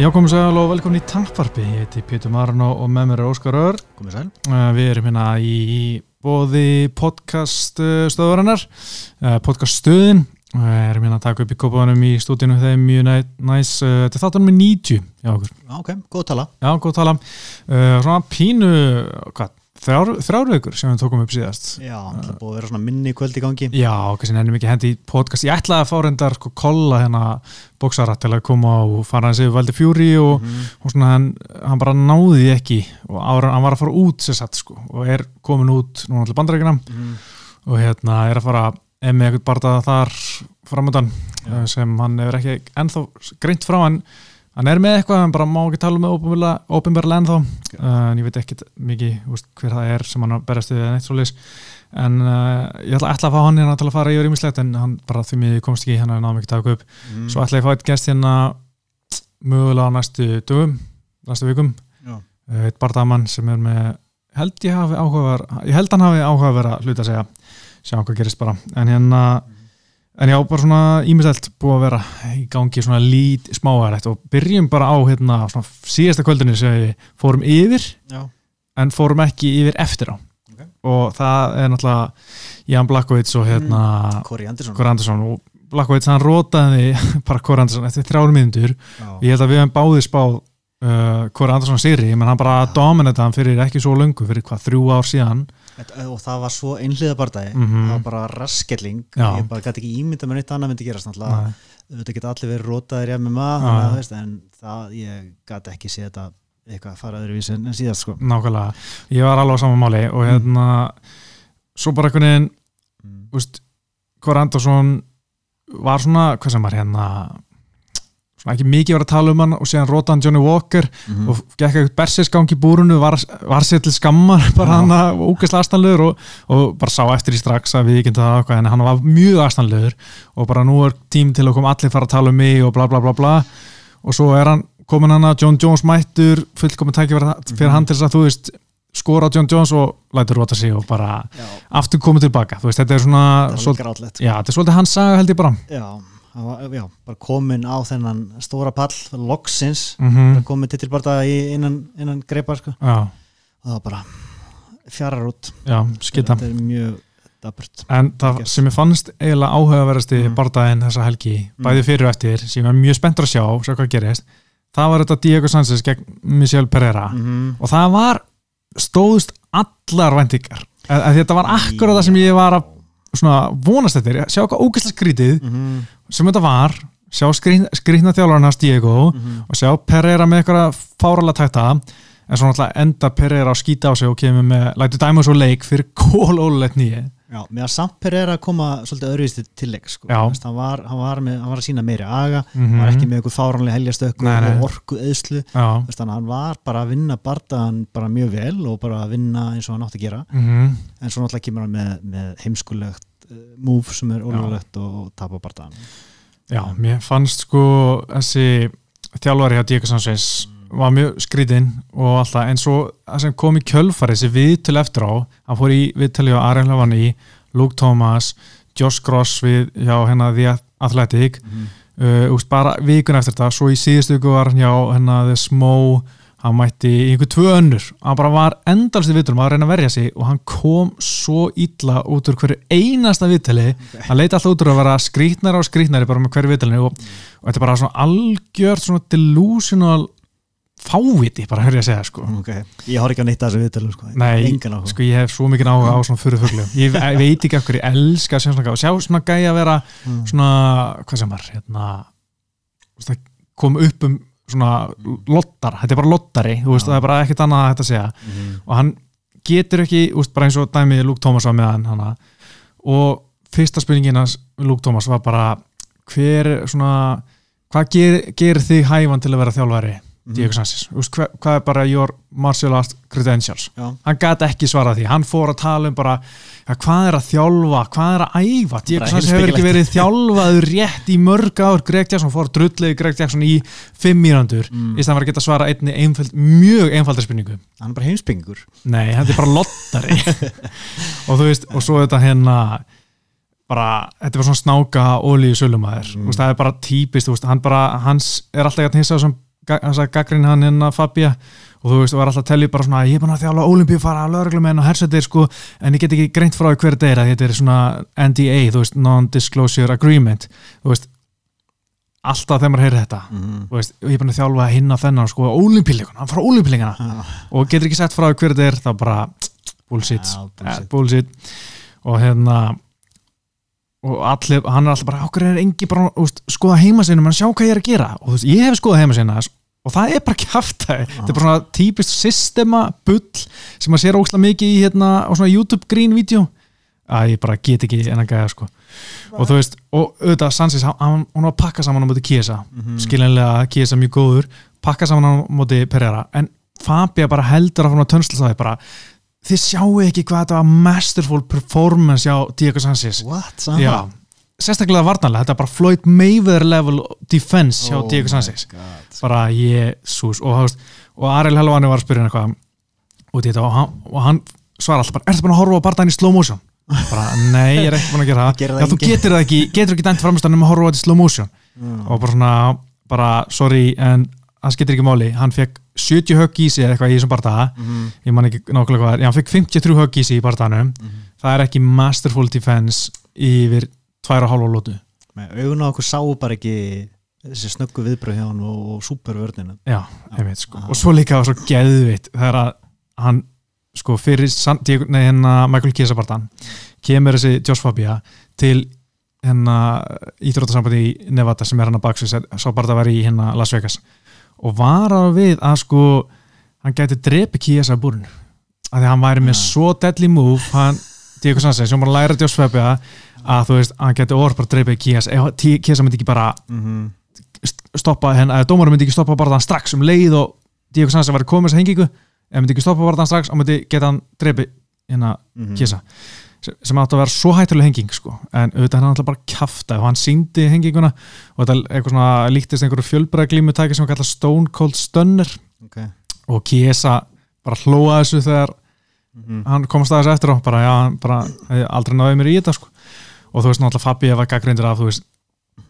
Já, komið sæl og velkomin í Tankvarpi. Ég heiti Pétur Marno og með mér er Óskar Ör. Komið sæl. Uh, Við erum hérna í bóði podcast uh, uh, podcast stöðin. Við erum hérna að taka upp í kópaðanum í stúdínu þeim mjög næ, næs. Þetta er þáttanum með 90 hjá okkur. Já, ok, góð tala. Já, góð tala. Svona pínu, hvað, þrjáraugur sem við tókum upp síðast. Já, það búið að vera svona minni kvöld í gangi. Já, kannski nefnum ekki hendi í podcast. Ég ætlaði að fá reyndar sko kolla hérna bóksara til að koma og fara hans yfir Valdi Fjúri og, Mhm. og svona hann, hann bara náði ekki og ára, hann var að fara út sér satt sko og er komin út núna til bandarækina Mhm. og hérna er að fara em með eitthvað barða þar framöndan Já. sem hann hefur ekki ennþá greint frá hann hann er með eitthvað, hann bara má ekki tala með ópenbarlega ennþá. Uh, en ég veit ekki mikið úst, hver það er sem hann er að berast við eða neitt svo en uh, ég ætla, ætla að fá hann hérna til að fara yfir ímislegt en hann bara því mér komst ekki hann er náðum ekki að taka upp. Mm. svo ætla ég að fá eitt gest hérna mögulega á næstu dögum næstu vikum, Já. uh, eitt bardamann sem er með held ég hafi áhugaver ég held hann hafi áhugaver að hluta að segja sjá hvað gerist bara. En hérna en já, bara svona ímislegt búið að vera í gangi svona lít smáærætt og byrjum bara á hérna svona síðasta kvöldinu sem við fórum yfir Já. en fórum ekki yfir eftir á Ok. og það er náttúrulega Jan Blakowitz og hérna Kori Andersson. Og Blakowitz hann rótaði bara Kor Andersson eftir þrjáru mínútur Já. ég held að við hefum báði spáð uh, Kor Andersson sigri, menn hann bara hann fyrir ekki svo löngu, fyrir hvað, þrjú ár síðan Og það var svo einhliða bardagi. Mhm. Það var bara raskelling. Ég bara gæti ekki ímynda með neitt annað myndi gerast. Náttúrulega, þetta geta allir verið rótaðir með maður, en það, ég gæti ekki séð þetta eitthvað að fara öðruvísi en síðast, sko. nákvæmlega, ég var alveg á saman máli og hérna svo bara einhvern veginn, Mm. Kor Andersson var svona, hvað sem var hérna svona ekki mikið var að tala um hann og síðan rótaði hann Johnny Walker Mhm. og gekk eitthvað bersisgang í búrunu var, var sér til skammar bara hann að ógæslega aðstæðanlegur og, og bara sá eftir í strax að við ekki það en hann var mjög aðstæðanlegur og bara nú er tím til að koma allir fara að tala um mig og bla bla bla bla og svo er hann komin hann að John Jones mættur fullkomin tæki fyrir Mhm. hann til þess að þú veist skora á John Jones og lætur róta sig og bara Já, aftur komið tilbaka veist þetta er svona það svol, var grátlegt. já, þetta er svolítið hans saga held ég bara Já, já, bara komin á þennan stóra pall, loksins, mm komin til bara innan, innan greipar, sko. og það var bara fjarar út já, þetta er mjög daburt En það sem ég fannst eiginlega áhugaverðasti mm. Mm. bardaginn þessa helgi, Mm. bæði fyrir og eftir sem ég var mjög spenntur að sjá, sjá hvað gerist það var þetta Diego Sanchez gegn Michel Pereira -hmm. og það var stóðust allar að þetta var akkurat það sem ég var að svona vonast eftir, sjá hvað ógæslega skrítið -hmm. sem þetta var sjá þjálfarinn hans Diego -hmm. og sjá Pereira með eitthvað fáralega takta en svo náttúrulega enda Pereira að skýta á sig og kemur með, lætur dæma svo leik fyrir kólólulegt nýje Já, að samt Pereira koma svolítið öðruvísti til leik sko. Veist, hann, var, hann, var með, hann var að sína meiri aga mm hann var ekki með heljastökk Nei, nei. og orku að hann var bara að vinna bardaðan bara mjög vel og bara að vinna eins og hann átti að gera. Mhm. En svo náttúrulega kemur hann með, með heimskulegt uh, move sem er ólöglegt og, og tapa bardaðan Já, mér fannst sko þessi þjálfari hjá Diego Sanchez var mjög skrítinn og alltaf en svo sem kom í kjölfari þessi viðtöl eftir á hann fór í viðtöli á Ariel Havani Luke Thomas, Josh Gross við hjá hennar The Athletic. Uh, úst, bara vikun eftir þetta svo í síðustu viku var hann hjá hennar The Smo hann mætti í einhver tvö önnur. Hann bara var endalst í viðtölum að reyna að verja sig og hann kom svo illa út úr hverju einasta viðtali. Hann leiti alltaf út úr að vera skrítnari og skrítnari bara með hverju viðtalinu og, og þetta er bara svona algjört svona delusional fáviti bara hörði að segja sko okay. ég har ekki að nýtta þessu viðtölu sko. Nei, sko ég hef svo mikið áhuga á svona fyrir fuglum ég ve- veit ekki hverju ég elska að sjá svona, og sjá svona gæja vera Mm. svona, hvað sem var hérna, kom upp um svona lottar, þetta er bara lottari þú veist, það er bara ekkert annað að þetta segja Mhm. og hann getur ekki, veist, bara eins og dæmið Luke Thomas var með hann hana. og fyrsta spurningin hans Luke Thomas var bara hver er svona hvað ger, gerir þig hæfan til að vera þjálfari Mhm. Diego Sanchez, þú veist, hvað, er bara your martial art credentials? Já. hann gæti ekki svarað því, hann fór að tala um bara, ja, hvað er að þjálfa? Hvað er að æfa, Diego Sanchez hefur ekki verið þjálfaður rétt í mörg ár. Greg Jackson fór drullið Greg Jackson í fimm mínútur, Mm. í stæðan var að geta svara einni einföld, mjög einfaldar spurningu. Hann er bara heimsbyggingur nei, þetta er bara lottari. Og þú veist, og svo þetta hérna bara, þetta er bara svona snáka ólíu sölumæður, Mm. það er bara típist, veist, hann bara hans er alltaf að hissa þessum hann sagði gaggrin hann hérna Fabia og þú veist, var alltaf að tellja bara svona ég er búin að þjála olimpíufara, lögreglumenn og hersetir sko, en ég get ekki greint frá hver er að þetta er svona NDA, þú veist Non-Disclosure Agreement þú veist, alltaf þegar maður heyrir þetta mm. þú veist, ég er búin að þjálfa hinn á þennan sko, olimpíuleikuna, hann frá olimpíuleikana Já, og getur ekki sett frá hver þetta er þá bara bullshit, Já, bullshit. bullshit. bullshit og hérna og allir, hann er alltaf bara okkur er engi bara, veist, skoða heimasinu menn sjá hvað ég er að gera og þú veist, ég hef skoðað heimasinu og það er bara kjaftaði þetta er bara svona típist systema bull sem maður sér óslega mikið í hérna á svona YouTube green video að ég bara get ekki en að gæða sko. Og þú veist, og auðvitað Sansis hann, hún var að pakka saman á móti Kiesa Mhm. skilinlega Kiesa mjög góður. Pakka saman á móti Pereira. En Fabia bara heldur að frá tönsla bara þið sjáu ekki hvað þetta var masterful performance hjá Diego Sansis What? já, sérstaklega varnarlega þetta er bara Floyd Mayweather level defense hjá Oh Diego God. bara jésús og, og Ariel Helvani var að spyrja hann eitthvað út í þetta og hann, og hann svara alltaf bara, ertu búin að horfa á barndaginn í slow motion? Bara, nei, ég er ekki búin að gera það. Það já, þú getur það ekki, getur ekki dæmt framist um að horfa á þetta í slow motion. Mm. og bara svona, bara, sorry en það skiptir ekki máli, hann fekk 70 högg í sig eða eitthvað í þessum barndaga Mhm. ég man ekki nákvæmlega hvað, já, hann fekk 53 högg í sig í barndaganum, Mhm. það er ekki masterful defense yfir tvær og hálfa lótu á okkur sáu bara ekki þessi snöggu viðbröð hjá hann og, og supervörnina Já, einmitt, sko. Já. og svo líka var svo geðvitt þegar að hann sko fyrir nei, hérna Michael Chiesa barndan kemur þessi Josh Fabia til hérna íþrótasambandi í Nevada sem er hann að baksu svo bara það var í hérna Las Vegas og var að við að sko hann gæti drepi Chiesa búrin að því að hann væri með Já. svo deadly move hann, Diego Sanchez, sem var að læra Fabia að þú veist, hann gæti orð bara dreipið ef Chiesa myndi ekki bara mm -hmm. st- stoppa henn, að dómarum myndi ekki stoppa bara þann strax um leið og Diego Sanz var komið að hengingu ef myndi ekki stoppa bara þann strax og myndi geta hann dreipi hérna Mhm. kísa sem, sem átti að vera svo hættuleg henging sko. en auðvitað hann alltaf bara kjafta og hann síndi henginguna og þetta er eitthvað svona líktist einhverju fjölbræðglímu tæki sem hann kalla Stone Cold Stunner okay. og kísa bara hlóa þessu þegar mm hann komast að þessu eftir og bara já, hann bara aldrei náðið mér í þetta sko. og þú veist náttúrulega Fabi var gaggreindir af þú veist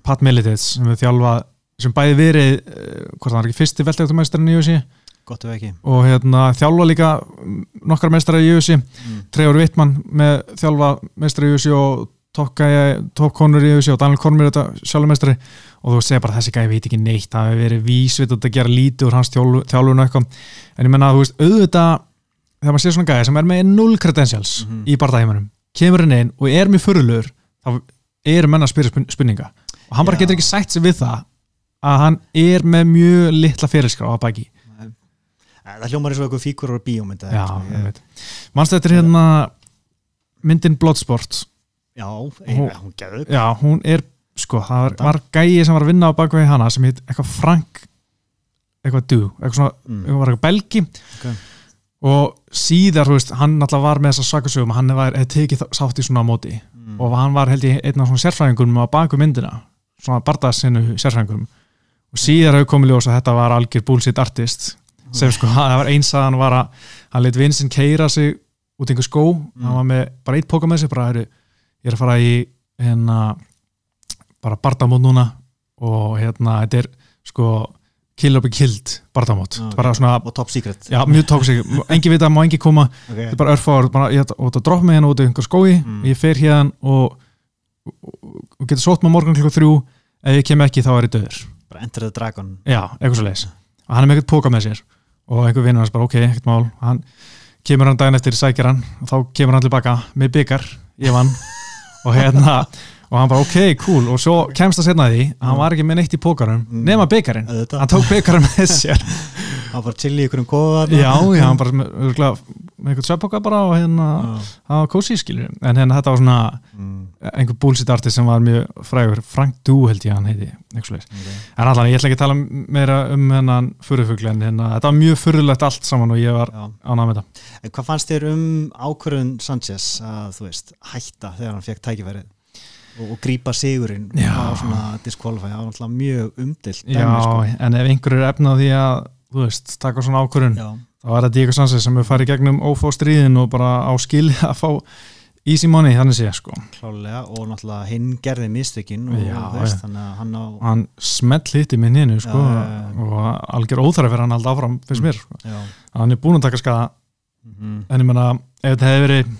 Pat Militits sem við þjálfa sem bæði verið, uh, hvort það var ekki fyrsti veltegtumæstarinn í UFC gott ef ekki. Og hérna, þjálfa líka nokkra meistara í UFC mm. Trevor Wittmann með þjálfa meistara í UFC og toppkonur í UFC og Daniel Cormier þetta sjálfmeistari og þú segir bara þessi gæði veit ekki neitt það hefur verið vísvit að gera lítið úr hans þjálfu- þjálfun eitthvað en ég menna að þú veist auðvitað þegar maður sé svona gæði sem er með null credentials Mhm. í barndæðimunum kemur hann inn og er mjög fyrirlugur þá er menna að spyrja spurn- spurninga og hann bara Já. getur ekki sætt sig við það að hann er með mjög litla fyrirskrá að baki það hljómar eins og eitthvað fíkur og bíómynd eða Já, eitthvað, ég- einmitt. Manstu þetta er hérna myndin Bloodsport já, Hún- ein, hún geður Já, hún er, sko, það var, var gæi sem var að vinna á bakvegi hana sem heit eitthvað Frank eitthvað du, eitthvað svona, mm. eitthvað var eitthvað belgi Ok. Og síðar, þú veist, hann alltaf var með þessa svakasögum, hann hefði tekið sátt í svona móti mm. og hann var held ég einn af svona sérfræðingunum á baku myndina svona bardaðsinu sérfræðingunum og síðar hefur komið ljós að þetta var algjör bullshit artist sem sko, það var eins að hann var að hann leitt vinsinn keira sig út í einhver skó, Mm. hann var með bara eitt póka með sig, bara heru, ég er að fara í hérna bara bardamót núna og hérna, þetta er sko kill or be killed ok. svona og top secret. Já, mjög tóksig, engin vita, má engin koma. Okay. þetta er bara örfáður, bara, ég ætla og það dropp mig hérna út í einhver skói, Mm. ég fer hérna og, og, og getur sótt með morgun klukku þrjú, ef ég kem ekki þá er ég döður bara enter the dragon. Já, eitthvað svo leis og hann er með eitthvað póka með sér. Og einhver vinnur hans bara, ok, ekkert mál. Hann kemur hann daginn eftir, sækir hann. Og þá kemur hann tilbaka með byggar ég vann og hérna og hann bara, ok, cool, og svo kemst það setna því hann var ekki með neitt í pókarum Mm. nema byggarinn, hann tók byggarinn með sér. Hann bara chill í ykkur um kóða já, já, hann bara með, einhvern sveppoka bara og hérna það var kósi skilur, en hérna þetta var svona mm. einhver bullshit artist sem var mjög frægur, Frank Du held ég hann heiti eitthvað svoleiðis. okay. en allan, ég ætla ekki að tala meira um hennan furðufugl en hérna, þetta var mjög furðulegt allt saman og ég var ánað með þetta. Hvað fannst þér um ákvörðun Sanchez að þú veist, hætta þegar hann fekk tækifærið og, og grípa sigurinn og svona disqualify, það var náttúrulega mjög umdilt já, en ef einhver er efnað því að þú veist, taka svona ákvörun já, þá er það Diego Sanchez sem er farið gegnum ófá stríðin og bara á skil að fá easy money þannig sé sko. Klálega og náttúrulega hinn gerði mistökin og Já, veist, þannig að hann á hann smelt hitti minn hinnu sko og algjör óþæra fyrir hann alltaf áfram finnst mér sko. hann er búin að taka skada mhm. en ég menna ef þetta hefði verið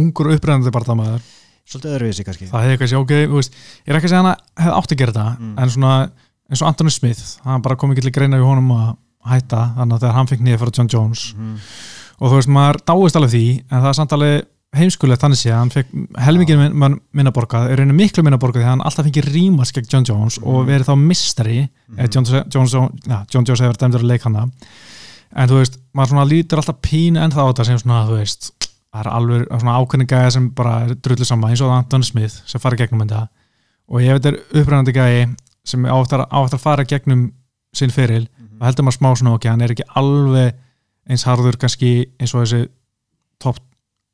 ungur upprennandi barndamaður svolítið öðruvísi kannski það hefði eitthvað sé ok, þú veist, ég er ekki að segja hann hefði átt að gera þetta Mm. en svona eins og Anthony Smith, hann bara kom ekki til greina í honum að hætta, þannig að þegar hann fekk nýja fyrir John Jones Mhm. og þú veist, maður dáist alveg því en það er samt alveg heimskulegt þannig sé að hann fekk helmingin min, min, minna borgað er einu miklu minna borgað því að hann alltaf fengið rímas gegn John Jones og Mhm. verið þá mistari mm John, John, ja, John Jones hefur dæmdur að leik hana en þú veist, maður svona lítur alltaf pínu en þá á þetta sem svona, þú veist það er alveg svona ákveðni gæði sem bara er drullu saman eins og Anton Smith sem fara gegnum þetta og ef þetta er upprænandi gæði sem áttar átt að fara gegnum sinn feril Mhm. þá heldur maður smá svona ok, hann er ekki alveg eins harður kannski eins og þessi top,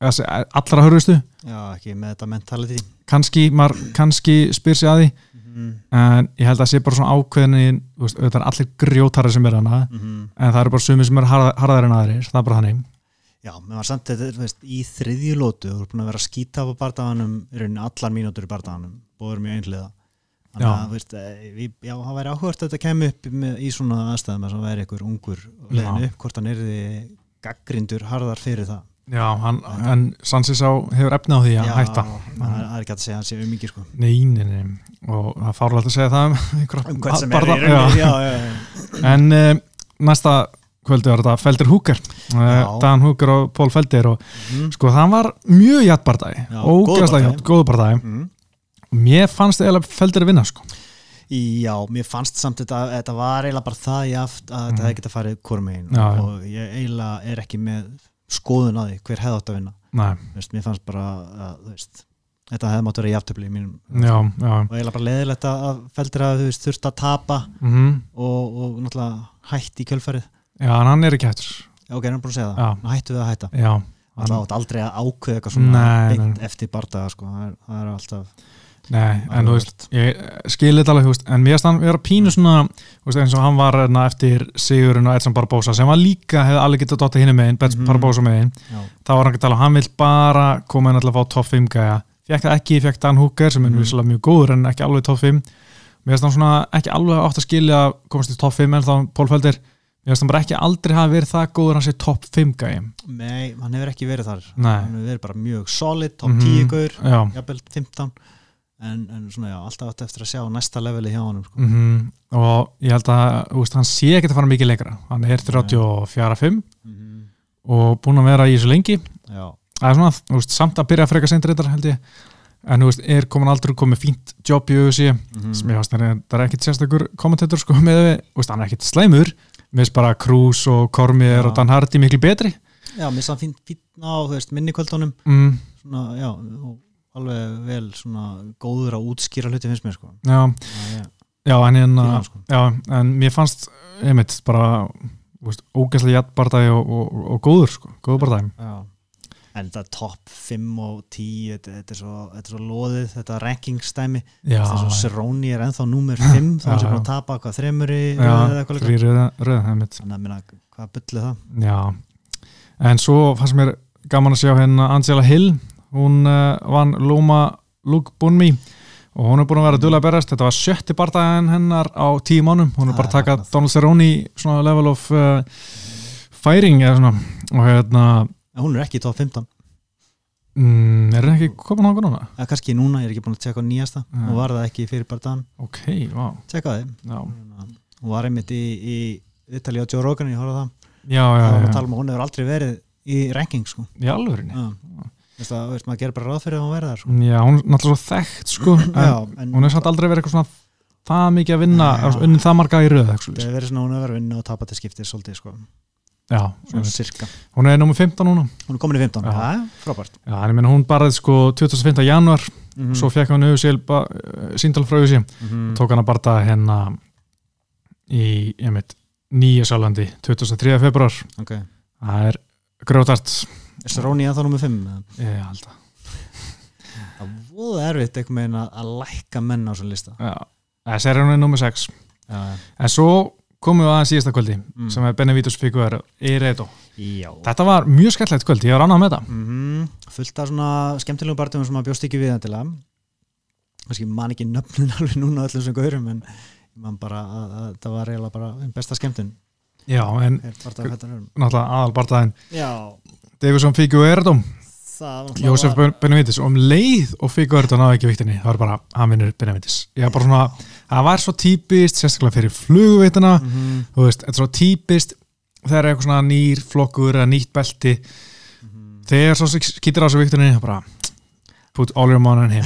þessi allra hörðustu já, ekki með þetta mentality kannski, maður kannski spyr sig að því Mhm. en ég held að það sé bara svona ákveðin auðvitað er allir grjótarar sem er hana Mhm. en það eru bara sumir sem harða, harðar en aðrir það er bara þannig Já, menn var samt þetta, þú veist, í þriðju lótu þú er búin að vera að skýta á bardaganum í rauninni allar mínútur í bardaganum bóður mjög einhliða. Þannig Já. að, þú veist, eh, við, já, það væri áhugast að þetta kemur upp með, í svona aðstæðum að það væri einhver ungur leiðin Já. upp, hvort hann er gaggrindur harðar fyrir það. Já, hann, en Sansis á hefur efni á því að Já, hætta. en það er- ekki að segja að hann sé um mikið sko. Nei, nei, nei, og það er fárlega að segja það um um í kvöldi var þetta Felder Húker Já. Dan Húker og Pól Felder og Mhm. sko það var mjög jættbardagi Já, ógæðslega góður bardagi. jætt, góðu bardagi Mhm. Mér fannst eiginlega Felder að vinna sko Já, mér fannst samt þetta, þetta var eiginlega bara það jaft að þetta Mhm. hefði getað farið hvort megin Já, já. og ég eiginlega er ekki með skoðun að því hver hefði átt að vinna veist, mér fannst bara að veist, þetta hefði mátt vera jafntöfli í mínum já, já og eiginlega bara leðilegt að að þú veist, þurft að tapa mm og, og náttúrulega hætt í kjölfarið Já, en hann er ekki hættur ok, hann er búin að segja það, Já. Hættu við að hætta Já, hann, átt aldrei að ákveða eitthvað svona Nei, beint nei. eftir bardaga sko. það, er, það er alltaf nei, en þú veist ég skil þetta alveg, þú veist, en mér finnst hann vera pínu svona, þú veist, eins og hann var hérna, eftir Sigurinn og Edson Barbosa sem var líka hefði alveg getað dotta hinni megin, Bets Mhm. Barbosa megin já, þá var hann ekki að tala, hann vil bara koma inn alltaf að fá topp 5 gæja fekk það ekki, fekk Dan Hooker sem er Mhm. vissulega mjög góður en ekki alveg topp 5 mér finnst hann svona ekki alveg átt að skilja að komast í topp 5 en þá Pól Felder mér finnst hann bara ekki aldrei hafa verið það góður hann sé topp 5 gæja Nei, hann hefur ekki verið þar Nei. hann hefur verið bara mjög solid, top Mhm. 10 gaur já, jafnvel 15 en, en svona já, alltaf átt eftir að sjá næsta leveli hjá honum sko. mhm og ég held að, þú veist, hann sé ekki að fara mikið lengra hann er 34-5 Mhm. og búin að vera í þessu lengi Já, það er svona, þú veist, samt að byrja að freka sendur þetta held ég, en þú veist, er komin aldrei komið fínt jobb í auðvitað Mhm. sem ég fannst það er ekkit sérstakur kommentator sko með við, þú veist, hann er ekkit slæmur mér finnst bara Krús og Kormier Já. og Dan Hardy miklu betri já mér sann fín, fín á þú veist, minni kvöldunum mm, svona, já, alveg vel svona góður að útskýra hluti finnst mér sko. já, Já, já, já, en hérna fíla hann, sko. já, en mér fannst, einmitt, bara ógæslega jættbardagi og, og, og góður, sko, góður bardagi já. En þetta topp 5 og 10 þetta, þetta, er svo, þetta er svo loðið þetta rankingstæmi já, þess að Seróni er ennþá númer 5 þá er hann sem búin að tapa hvað þremuri já, þrýr röð, einmitt þannig að minna hvað bullið það? Já, en svo fannst mér gaman að sjá hérna Angela Hill. Hún uh, vann Loma Luke Bunmi og hún er búin að vera duglega að berast, þetta var sjötti barndaginn hennar á tíu mánum, hún er bara að er taka. Donald Cerrone svona level of uh, firing og hérna, hún er ekki í top 15 mm, er það ekki komin á núna? eða kannski núna, ég er ekki búin að tjekka á nýjasta Já. hún var það ekki fyrir bardagan Ok, vá, tjekka þið, já, hún var einmitt í, í Ítali á Joe Rogan, ég horfði það að um að hún hefur aldrei verið í ranking sko. í alvörinni já. Það, veist, maður gerir bara ráð fyrir að hún verið þar sko. Já, hún er náttúrulega þekkt sko, já, en hún er samt aldrei verið eitthvað svona það mikið að vinna, Já. unnið það marga í röð það actually. hefur verið svona hún hefur verið að vinna og tapa til skiptið svolítið sko. Já, hún er nummer 15 núna. Hún er komin í 15 Já. já, frábært. Já, meina hún barðið sko 25. januar mm svo fekk hann auðvitað síndal frá auðvitað -hmm. tók hann að barða hérna í, Nýja Sjálfandi 23. februar ok, það er grjótart er Saróni ennþá nummið 5 ég held að. Það er voða erfitt einhvern veginn að, að lækka menn á svona lista. Já, þessi er hann nummer 6 já, en svo komum við aðeins síðasta kvöldi Mm. sem er Benavides Figueroa Eredo Já. þetta var mjög skemmtilegt kvöld, ég var annað með þetta. Mm Fullt af svona skemmtilegu barndum sem maður bjóst ekki við endilega. Kannski man ekki nöfnin alveg núna öllum sem gaurum en bara að, að það var eiginlega bara besta skemmtun. Já, en náttúrulega aðalbartaðin Já, Davison það var Jósef Ben- Benavides og um leið og Figueroa náði ekki viktinni, það var bara hann vinnur Benavides, það var svo típist, sérstaklega fyrir flugveitina mm -hmm. þú veist, þetta er svo típist þegar er eitthvað svona nýr flokkur eða nýtt belti þegar svo skýtur á þessu viktinni það bara put all your money on him.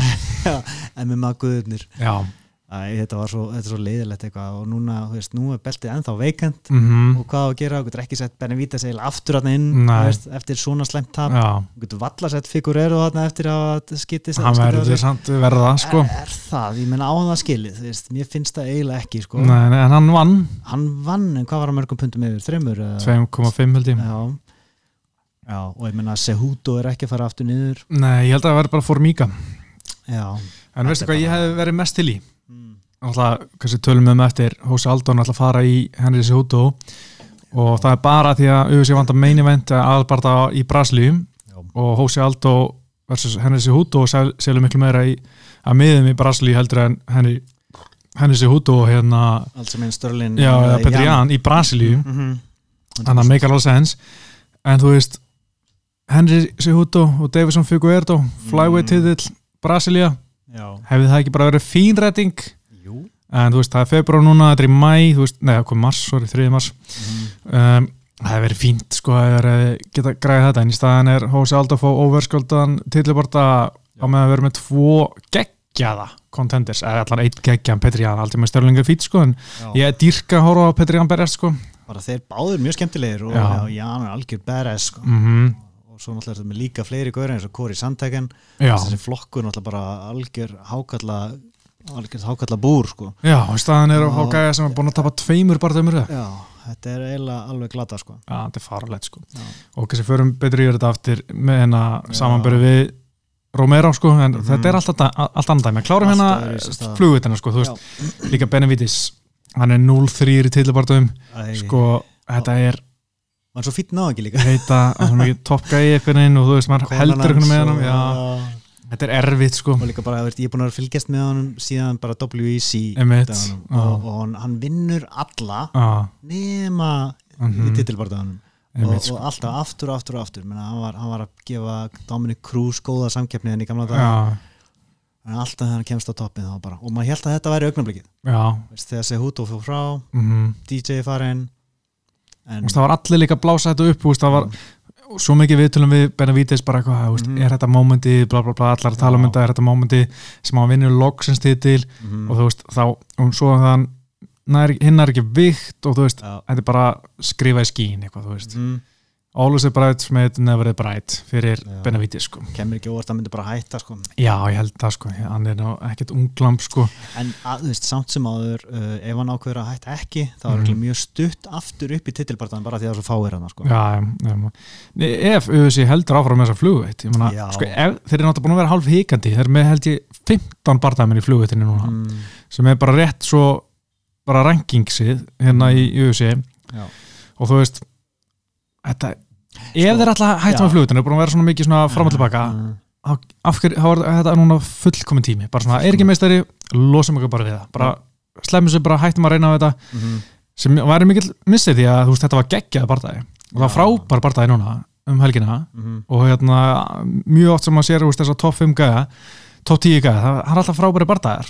En með maður guðurnir já, Æ, þetta var svo, þetta svo leiðilegt eitthvað og núna, þú veist, nú er beltið ennþá veikant mhm. og hvað á að gera, þú getur ekki sett Benavides eiginlega aftur hann inn, veist, eftir svona slemt tap, þú getur valla sett Figurero þarna eftir að skiti hann verður samt verða sko, er, er það, ég menna á það skilið þú veist, mér finnst það eiginlega ekki sko. nei, nei, en hann vann. Hann vann, en hvað var hann mörgum pundum yfir, þreymur? eða? 2,5 held ég. Já. já, og ég menna Sehudo er ekki að fara aftur niður. Nei, ég held að það verður bara Formiga. Já, en veistu hvað ég hefði verið mest til í? mm. Alltaf, kannski tölum við um eftir Hósi Aldón alltaf fara í Henry Cejudo. Og það er bara því að UFC vant að main event aðalbarta í Brasilíum já, og Hósi Aldó versus Henry Cejudo sel, selur miklu meira í að miðum í Brasilíu heldur en Henry, Henry Cejudo og hérna, Störlin já, eða Petri Jan. Í Brasilíu. Mm -hmm. þannig að make a lot of sense. En þú veist Henry Cejudo og Davison Figueiredo flyweight titill Brasilia já, hefði það ekki bara verið fínræting en þú veist, það er februar núna, þetta er í mæ veist, neða, hvað mars, sorry, 3. mars mm. um, það hefur verið fínt sko, að geta græðið þetta en í staðan er Hósi Aldó fá oversköldan tilliborta á með að vera með tvo geggjaða contenders, eða allan eitt geggjan Petri Jan, aldrei með störlingar fít sko en já. ég er dýrka að horfa á Petri Jan berjast sko bara þeir báður mjög skemmtilegir og Já. Jan er algjör badass sko. mm og svo náttúrulega er þetta með líka fleiri gaur eins og Kori Sandhagen þessi flokkur náttúrulega bara algjör hákalla algjör hákalla búr sko. já, í staðan er Og- gæja sem er búin að tapa tveimur það já, þetta er eiginlega alveg glata sko. Já, þetta er faralegt sko. Já. og kannski förum betri yfir þetta aftur með hérna samanböru við Romero sko, en Mhm. þetta er alltaf, da- allt annað dæmi, klárum hérna flugvitina sko, þú veist, líka Benavides hann er 0-3 í tilbartum Æ, sko, þetta er var svo fýtt ná ekki líka. að það er toppgæi einhvern veginn og þú veist, maður heldur hans með hann og- já, þetta er erfitt sko. Og líka bara, ég er búin að fylgjast með honum síðan bara WEC og, og hann, hann vinnur alla Já, nema mhm, í titilbardaðanum og, sko. og alltaf aftur og aftur og aftur. Menna, hann, var, hann var að gefa Dominic Cruz góða samkeppni en í gamla dag já, en alltaf hann kemst á toppin og maður held að þetta væri augnablikið. Já. Veist, þegar Sehuto fór frá, mhm. DJ er farin en það var allir líka þetta upp það var svo mikið viðtölum við Benavides bara eitthvað, veist, Mhm. er þetta mómenti bla bla bla, allar tala um þetta, er þetta mómenti sem á vinna loksins titil Mhm. og þú veist, þá, og svo þann hinn er ekki vikt og þú veist, þetta er bara skrifa í skín eitthvað, þú veist, Mhm. Always a bridesmaid never a bride fyrir Já. Benavides, sko kemur ekki óvart að myndi bara hætta sko. Já, ég held það, sko, hann er ekkert unglamp, sko en að, þú veist, samt sem áður uh, ef hann ákveður að hætta ekki þá er mm. mjög stutt aftur upp í titilbardaðan bara því að það er svo fáir hann sko. Já, já, já. ef UFC heldur áfram með þessa flugveitt ég meina, sko, ef, þeir eru náttúrulega búin að vera hálf híkandi þeir eru með held ég 15 bardæmin í flugveitinu núna mm. sem er bara rétt svo bara rankingsið hérna í UFC Já. og þú veist þetta, ef þeir alltaf hættum já. með flugveitinu er búin að vera svona mikið svona fram og tilbaka Mm. þá- er þetta núna fullkomin tími bara svona, er ekki meistari, losum ekki bara við það bara slemmum sér, bara hættum að reyna á þetta Mhm. sem væri mikill missið því að þú veist, þetta var geggjað bardagi og það var frábær bardagi núna um helgina Mhm. og hérna mjög oft sem maður sér þú veist, þess að topp 5 gæða topp 10 gæða, það það er alltaf frábæri bardagar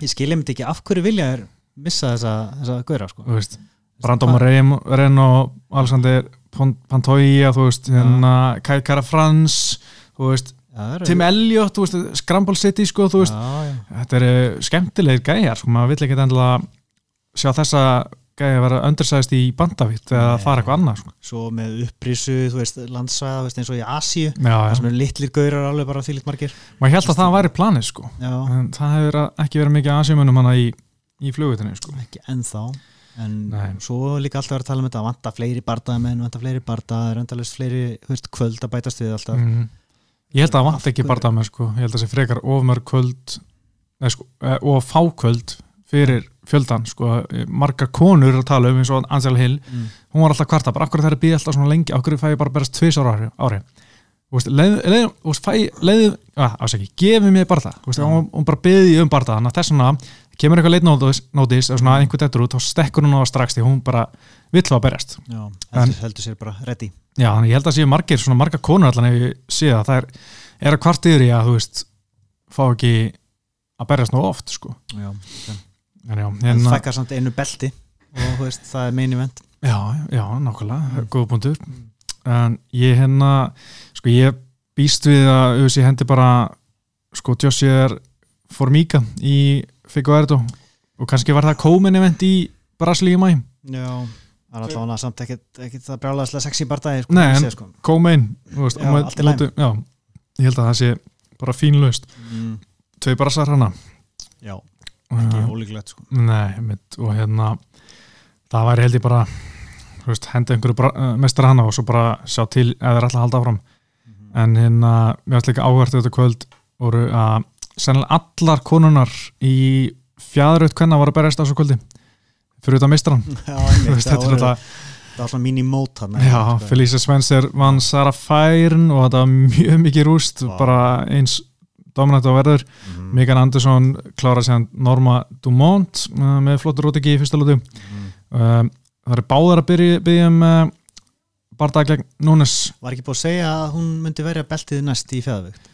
ég skilja myndi ekki af hverju vilja er missa þessa, þessa gauðra sko. þú veist, Brandon Ren og Alexander Pantoja þú veist, hérna Kai Kara Frans þú veist, eru- Tim Elliot þú veist, Scramble City, sko, þú veist. Já, já. þetta eru skemmtilegir gæjar, sko, maður vill ekki endilega sjá þessa gæja vera undersæðist í bandavítt eða Nei. fara eitthvað annað, sko. Svo með upprísu, þú veist, landsvæða þú veist, eins og í Asíu, sem eru litlir gaurar alveg bara þýlitt margir. Maður held að það væri planið, sko. Já, en það hefur ekki verið mikið aðsjömunum hana í, í flugutinu, sko. Ekki ennþá en Nei. svo líka alltaf verið að tala um þetta vanta fleiri bardaðamenn, vanta fleiri bardaðar endalist fleiri, veist, kvöld að bætast við alltaf mm. ég held að það vant ekki með sko, ég held að það sé frekar ofmörg kvöld sko, eh, og fákvöld fyrir fjöldan sko, margar konur að tala um eins og Ansel Hill, mm. hún var alltaf kvarta bara akkur það er býð alltaf svona lengi, akkur fæ ég bara berast tvís ári, ári. Leið, að, ásæki, gefið mér Já. hún, hún bara beði um bara það, þannig að þess kemur eitthvað leitnótis, nótis, eða svona einhver dettur út, þá stekkur hún á það strax því hún bara vill á að berjast. Já, En- heldur, heldur sér bara ready Já, þannig ég held að séu margir, svona margar konur allan ef ég sé það, það er, er að kvart yfir í að, þú veist, fá ekki að berjast nú oft, sko. Já, En já, en hérna, fækkar samt einu belti og þú veist, það er main event já, já, nákvæmlega, mm. góða punktur. En ég hérna, sko, ég býst við að auðvitað hendi bara, sko, Jossier Formiga í Figueredo og kannski var það komin event í Brasilíu mæ. Já, það er allavega samt ekkit, það brjálæðislega sexy bardagi sko, Nei, sko. Í Já, ég held að það sé bara fínlaust. mm, Tvei brasar hana. Já, ekki Já. ólíklegt sko. Nei, mitt, og hérna það væri held ég bara henda einhverju mestra hana og svo bara sjá til eða þeir ætla að halda áfram Mhm. en hérna, mér varst líka áhvert þetta kvöld voru að sennilega allar konunar í fjæðraut hvenna voru að berjast á svo kvöldi. Fyrir þetta það þetta er var svona mini-mót hann Já, Felicia Spencer vann Sara Færin og þetta var mjög mikið rúst Vá. bara eins dominant á verður. Mm, Megan Anderson klára sér Norma Dumont uh, með flottur rótiki í fyrsta lúti mm. um, það er báðar að byrja, byrja um uh, barða gegn Núnes. Var ekki búið að segja að hún myndi verja beltið næst í fjæðavíkt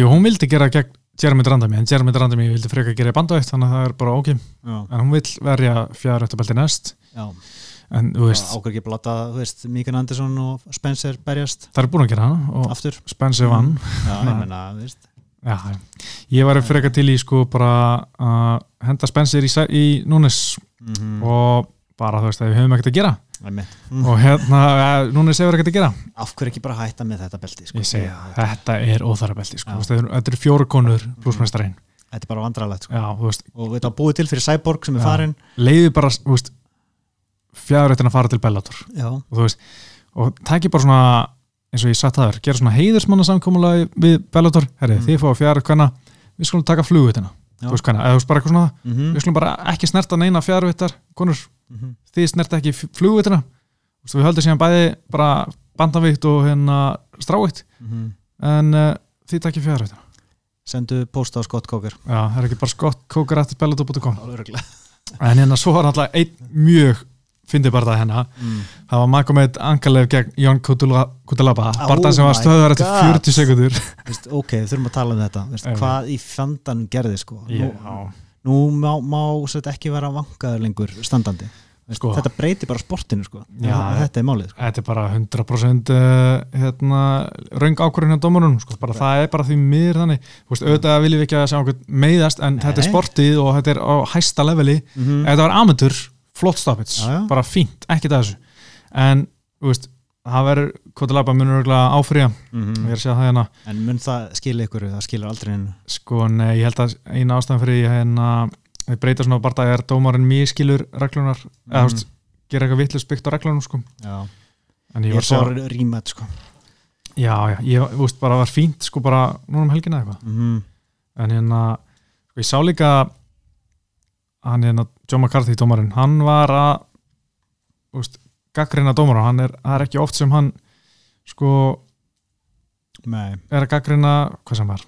Jú, hún vildi gera gegn Jeremy Drandami en Jeremy Drandami vildi freka gera í bandavægt þannig að það er bara ok, Já, en hún vill verja fjara eftir belti næst. Já. En þú veist, ákveð ekki blata, þú veist, Mikael Andersson og Spencer berjast það er búin að gera hana og aftur. Spencer vann. Já, ég menna, þú veist. Já, ég var freka til í sko bara að henda Spencer í, sæ- í Núnes. Mm og bara þú veist að við höfum ekkert að gera -hmm. og hérna, uh, Núnes hefur ekkert að gera Af hverju ekki bara hætta með þetta belti sko? ég það, þetta er óþara belti sko. Þetta eru- fjóru konur plussmestarinn Þetta er bara vandrarlegt sko. Og þetta búið til fyrir Cyborg sem er farin leiði bara fjárrættin að fara til Bellator Já, og þú veist, og taki bara svona eins og ég satt það er, gera svona heiðursmanna samkomulega við Bellator, herri, Mm. þið fá fjárrætt hvenna, við skulum taka flugutina. Þú veist hvenna, eða þú veist bara eitthvað svona. Mm við skulum bara ekki snerta neina fjárrættar konur, -hmm. þið snerta ekki veist, við höldum síðan bæði bara bandavíkt og hérna strávikt, Mhm. en uh, þið takki fjárrættina Sendu post á Scott Coker. Já, það er ekki bara skott kókarættir bellator.com Alveg en hérna svo var alltaf einn mjög fyndi bara það hérna mm. það var Magomed Angalev gegn Jón Kutalaba Oh barðan sem var stöðar eftir God. 40 sekundur Ok, þurfum að tala um þetta Veist, Já. Hvað í fjandanum gerði sko? Nú, Já, nú má, má þetta ekki vera vangaður lengur standandi Veist, Sko. Þetta breytir bara sportinu sko. Já. Þetta er málið sko. þetta er bara 100% uh, hérna, raung ákvörðin á dómarunum sko. bara, það er bara því miður þannig Þú veist, auðvitað viljum við ekki að sjá okkur meiðast en Nei. þetta er sportið og þetta er á hæsta leveli mm -hmm. ef þetta var amateur, flott stoppage. Já, já. bara fínt, að þessu. En, þú veist, það verður Kutalaba munur örgulega áfrýja. Ég er að segja það hérna. En mun það skilja ykkur? Það skilur aldrei hennu Sko, nei, ég held að eina ástæðan fyrir því hérna, þeir breyta svona bara er dómarinn miskilur reglunar eða, þú veist, gera eitthvað vittlust byggt á reglunum sko. Já. en ég Ég var svo svo, rýmætt sko. já, já, ég, þú veist, bara var fínt sko, bara núna um helgina eitthvað. Mm en hérna, sko, ég sá líka hann hérna, John McCarthy dómarinn, hann var að veist, gaggrina dómara. Hann er, það er ekki oft sem hann sko, Nei, er að gaggrina hvað sem var,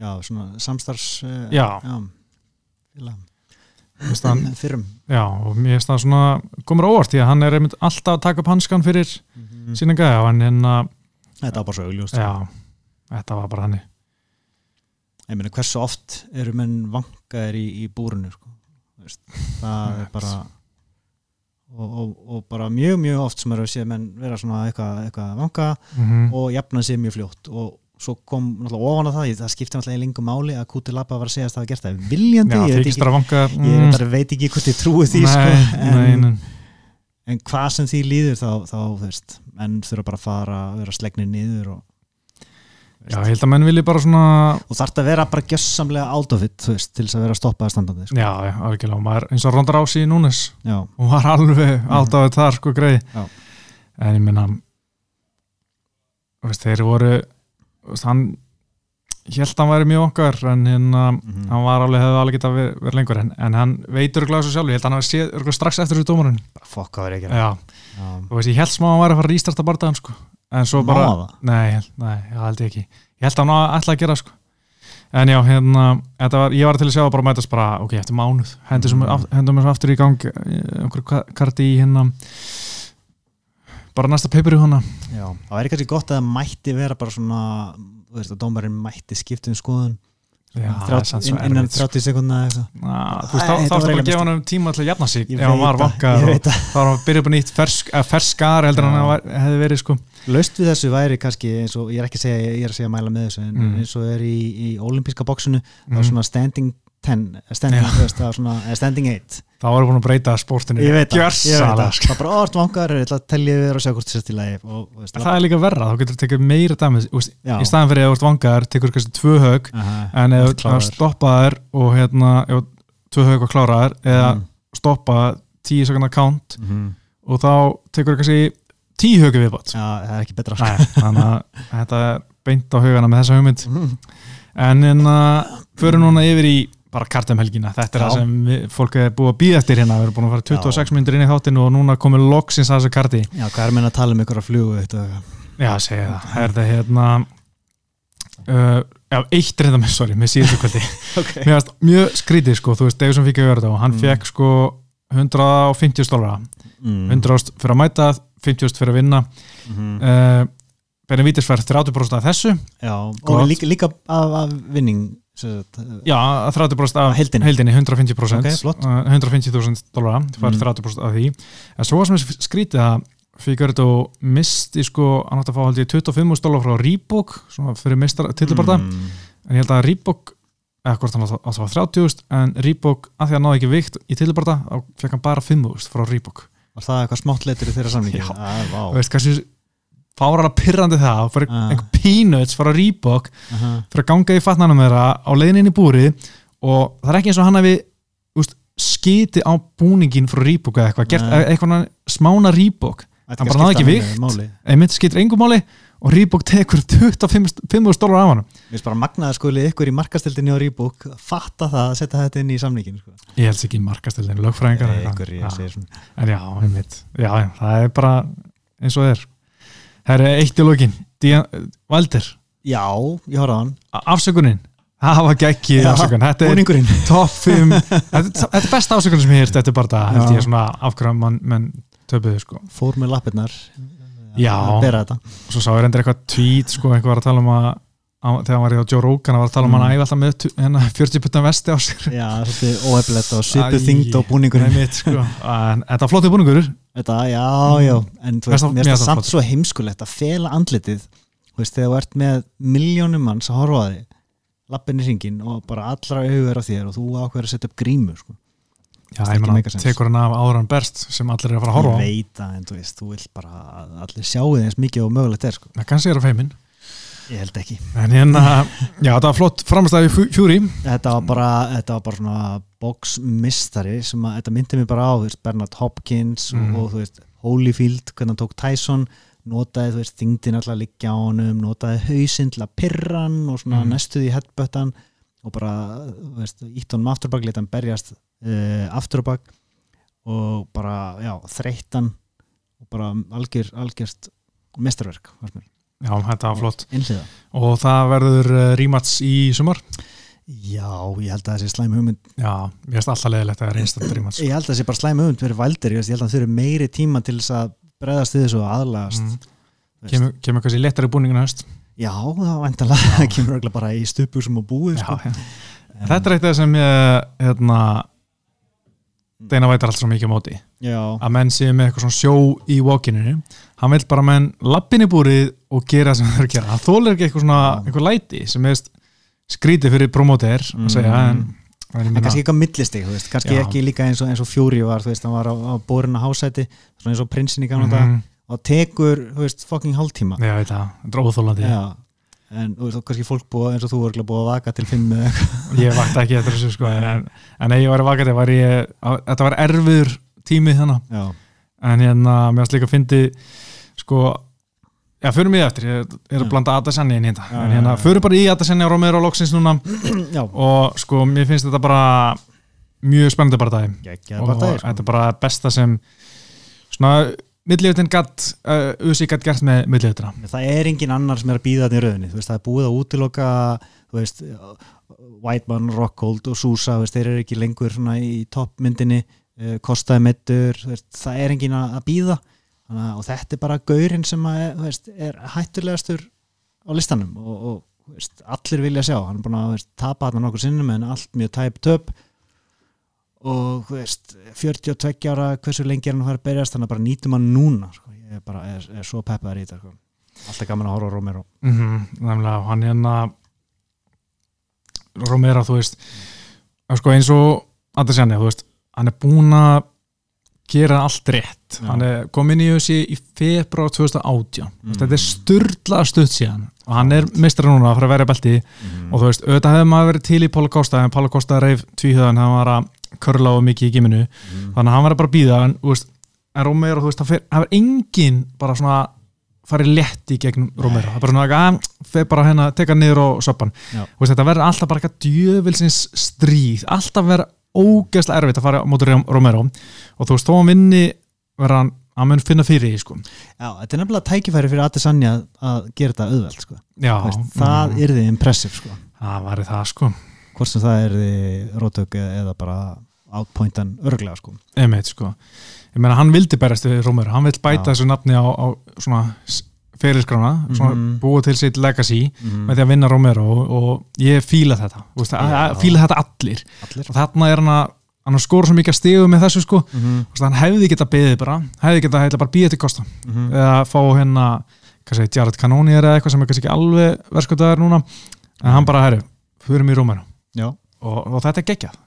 já, svona samstarfs uh, Já. já. Veist, hann, Fyrrum já, og mér finnst það svona komur óvart, því að hann er einmitt alltaf að taka upp hanskan fyrir mm sína gæja en hérna, Þetta var bara svo augljóst. Já, þetta var bara hann Ég meina hversu oft eru menn vangaðir í, í búrinu sko. Það er bara og, og, og bara mjög mjög oft sem eru að sé menn vera svona eitthvað, eitthvað vanga mm -hmm. og jafna sig mjög fljótt og svo kom náttúrulega ofan á það, ég- það skipti náttúrulega í lengum máli að Kuti Lappa var að segja að það var gert það viljandi, já, ég, veit ekki, vanga ég mm. veit ekki hvort ég trúi því nei, sko, en, nei, nei, en hvað sem því líður þá, þá veist, menn þurfa bara að fara að vera slegnir niður og, já, ég held að menn vilji bara svona og þarf að vera bara þú veist, til þess að vera stoppaði standandi sko. já, já, algjörlega, og maður eins og Ronda Rási í Núnes já, hún var alveg átt á þetta sko greið. Já. en ég minna þeir voru veist, hann held að hann væri mjög okkar en hérna, Mhm. hann var alveg, hefði alveg getað verið verið lengur. En, en hann veitur glæða svo sjálf, ég held að hann hafi séð strax eftir þessu dómarinn. Fokk hvað er ekki að Já, Já. þú veist, ég held smá að hann væri að fara að rístarta bardaðan sko, en svo bara? Nei, nei, ég held ekki Ég held að hann ætla að gera sko En já, hérna, var, ég var til að sjá að bara mætast bara, ok, eftir mánuð hendum Mm. mm. við svo aftur í gang einhverju karti í hérna bara næsta paper í hana Já, það væri kannski gott að það mætti vera bara svona, þú veist að dómarinn mætti skipta um skoðun Er innan erfitt, sko. 30 sekundna þá, þá var bara að gefa hann um tíma til að jafna sig ef hann var það. þá var hann að byrja upp á nýtt fersk, ferskar heldur hann var- hefði verið sko Laust við þessu væri kannski eins og, ég er ekki að segja, ég er að segja að mæla með þessu en Mm. eins og er í, í olimpíska bóksinu það var mm. svona standing 10 standing, þú veist, það svona standing 8 þá var búin að breyta sportinu ég veit það, ég veit það það er bara orð vankar, ég ætla að telja við og sjá hvort þessi til að og, þú veist, það er líka verra, þá getur þú tekið meira dæmis úst, í staðan fyrir að þú ert vangar tekur kannski tvö hög en ef oft þú kláraður. stoppaðir og hérna, ef tvö hög var kláraðir eða Mm. stoppa tíu sekundar count Mhm. og þá tekur kannski tíu högu viðbátt það er ekki betra. Nei, þannig að þetta er beint á hugana með þessa hugmynd Mhm. en hérna, förum núna yfir í bara kartumhelgina, þetta er Já. það sem við, fólk er búið að býða eftir hérna, við erum búin að fara 26 minnir inn í þáttinu og núna komið loksins að þessu karti. Já, hvað er meina að tala um ykkur að flugu þetta, Já, segja það, það er það hérna uh, Já, eitt reynda með, sorry, með síðustu kvöldi. Okay. Mér varst mjög skrítið, sko, þú veist, Davidson fikk að vera þetta og hann Mm. fekk sko 150 stólara mm. 100 fyrir að mæta, 50 fyrir að vinna. Mm. uh, Benny Vítis fær 30% af þessu. Já, og líka, líka af, af vinning Já, 30% af Heildinni. heildinni 150% Ok, flott. uh, 150.000 dólara, þú fær Mm. 30% af því en svo var sem er skrítið að Figueredo misti sko hann átti að fá held ég 25 dólar frá Reebok fyrir mistar tilbarta mm. en ég held að Reebok hvort hann átti að fá 30.000 en Reebok að því að hann náði ekki vikt í tilbarta þá fekk hann bara 5.000 frá Reebok Var það eitthvað smátt leitur í þeirra samlingi? Já. ah, og veist kannski fáralega pyrrandi það og fyrir Ah. einhver peanuts frá Reebok Aha. fyrir að ganga í fatnanum þeirra á leiðin inn í búri og það er ekki eins og hann úst, skiti á búningin frá Reebok eða eitthvað, gert Nei. eitthvað smána Ætti Hann bara að náði ekki vikt. einmitt skiptir engum máli og Reebok tekur 25.000 dólar af hann Mér finnst bara magnaða skuli ykkur í markastildinni á Rýbúk fatta það að setja þetta inn í samlingin sko. ég held ekki markastildin, lögfræðingar Nei, eitthvað. ykkur, ég Já. segir svona en já, já, já, það er bara eins og er það er eitt í lokin. Valdir, Já, ég horfði á hann. Afsökunin. Það var geggið Já, afsökun. Þetta er Búningurinn. topp 5 þetta, er besta ásökun sem ég hýrt þetta er bara það, held ég svona mann menn töpuðu sko. Fór með lappirnar. Já. svo sá ég reyndir eitthvað tweet sko einhver var að tala um að þegar hann var í hann var að tala um Mm. hann æfi alltaf með hérna 40 puttan vesti á sér Já, svolítið óhefilegt og svipu Æ. þyngd á búningurinn Einmitt, sko. þetta var flottið búningur Þetta, já, já En þú veist, mér finnst það samt svo heimskulegt að fela andlitið Þú veist, þegar þú ert með miljónum manns að horfa að þig lappin í ringin og bara allra augur á þér og þú ákveður að setja upp grímu sko. já, ég sense. tekur hann af áður en berst sem allir er að fara að horfa á Ég veit það, en þú veist, þú Ég held ekki en hérna, já, þetta var flott framstæði fjúri Þetta var bara, þetta var bara svona boxmistari sem að þetta myndi mig bara á þú veist, Bernard Hopkins Mhm. og, og þú veist, Holyfield, hvernig hann tók Tyson notaði, þú veist, þingdin alltaf að liggja á honum, notaði hausinn til að pirra hann og svona Mhm. næstuði í headbuttan og bara, þú veist, ítt honum afturbak, leta hann berjast uh, afturbak og bara, já, þreyttan og bara algjör, algjört mestarverk, fannst mér, já, þetta var flott einhliða og það verður uh, rímats í sumar Já, ég held að þessi slæmi hugmynd já, mér finnst alltaf leðilegt að það er einstaklega rímats Ég held að það sé bara slæmi hugmynd fyrir valdir, ég held að það þurfi meiri tíma til þess að bregðast við þessu aðlagast mm. Veist. kemur, kemur kannski léttari búningin höst Já, það var endalega kemur örugglega bara í stupu sem á búið já, sko. já. þetta er eitthvað sem ég hérna Deina vætar alltaf svo mikið á móti. Já, að menn séu með eitthvað svona sjó í walkininu hann vil bara menn lappin í búrið og gera sem það er að gera. Það þólir ekki eitthvað svona, eitthvað læti sem er skrítið fyrir promóter að segja en, en kannski eitthvað millistig, þú veist, kannski Já. ekki líka eins og, eins og Fjúri var, þú veist, hann var á, á borin á hásæti, svona eins og prinsinn í gamla mm Mhm. og tekur, þú veist, fucking hálftíma. Já, ég veit það, þetta óþólandi Já, en þú veist, og kannski fólk búið, eins og þú er búið að vaka til fimm eða eitthvað. Ég vakti ekki eftir þessu sko en, en ef ég var að vaka þetta var ég á- þetta var erfiður tími þannig Já, en hérna, mér varst líka að fyndi sko já, förum við eftir, ég er að blanda Adesanya inn hérna, Já, en hérna, förum bara í Adesanya og Romero loksins núna. Já, og sko, mér finnst þetta bara mjög spennandi bara geggjaði og dagir sko. þetta er bara besta sem svona milliðutin gatt, uh, Uzi gatt gert með milliðutina það er engin annar sem er að býða þetta í rauninni veist, það er búið að útiloka veist, Whiteman, Rockhold og Sousa, veist, þeir eru ekki lengur í toppmyndinni uh, kostaði mittur, það er engin að býða og þetta er bara gaurinn sem að, er hættulegastur á listanum og, og allir vilja sjá, hann er búin að tapa hann nokkur sinnum en allt mjög tæp töp og þú veist 42 ára, hversu lengi er hann að fara að berjast þannig að bara nýtum hann núna sko. ég er bara, er, er svo peppaður í þetta sko. alltaf gaman að horfa Romero mm -hmm, nefnilega, hann hérna Romero, þú veist sko, eins og Adesanya, þú veist hann er búin að gera allt rétt, Já. hann er komin í þessi í februar 2018 mm. þetta er sturdla stutt síðan og hann er meistar núna að fara að vera belti mm. og þú veist, auðvitað hefði maður verið til í Pála Kosta en Pála Kosta reif tvíhjöðan hann var að körla og mikið í giminu Mm. þannig að hann var bara að býða en, veist, en Romero, þú veist, það er engin bara svona farið létt í gegnum Romero, það er bara svona að fer bara hérna, teka niður og söppan. Þetta verður alltaf bara eitthvað djöfilsins stríð. Alltaf verður ógeðslega erfitt að fara á móti Romero. Og þú veist, þó hann vinni verður hann að mun finna fyrir því sko. Já, þetta er nefnilega tækifæri fyrir Adesanya að, að gera þetta auðvelt sko. Já, veist, það mm, er þið impressive sko. það væri það sko hvort sem það er rótök eða bara outpointan örglega sko. Einmitt, sko. Ég meina, hann vildi berast við Romero, hann vill bæta Já. þessu nafni á, á svona ferilskrána, svona Mhm. búa til sitt legacy mm. með því að vinna Romero og, og ég fíla þetta, veist, Já. fíla þetta allir allir og þarna er hann að hann að skora svo mikið að stigu með þessu sko mm -hmm. Veist, hann hefði geta beðið bara, hefði geta heitla bara býðið til kosta Mhm. eða fá hérna, hvað segir, Jared Cannonier eða eitthvað sem er kannski ekki alveg versköldaður núna en hann bara, herru, fyrir Romero Já, og, og þetta er geggjað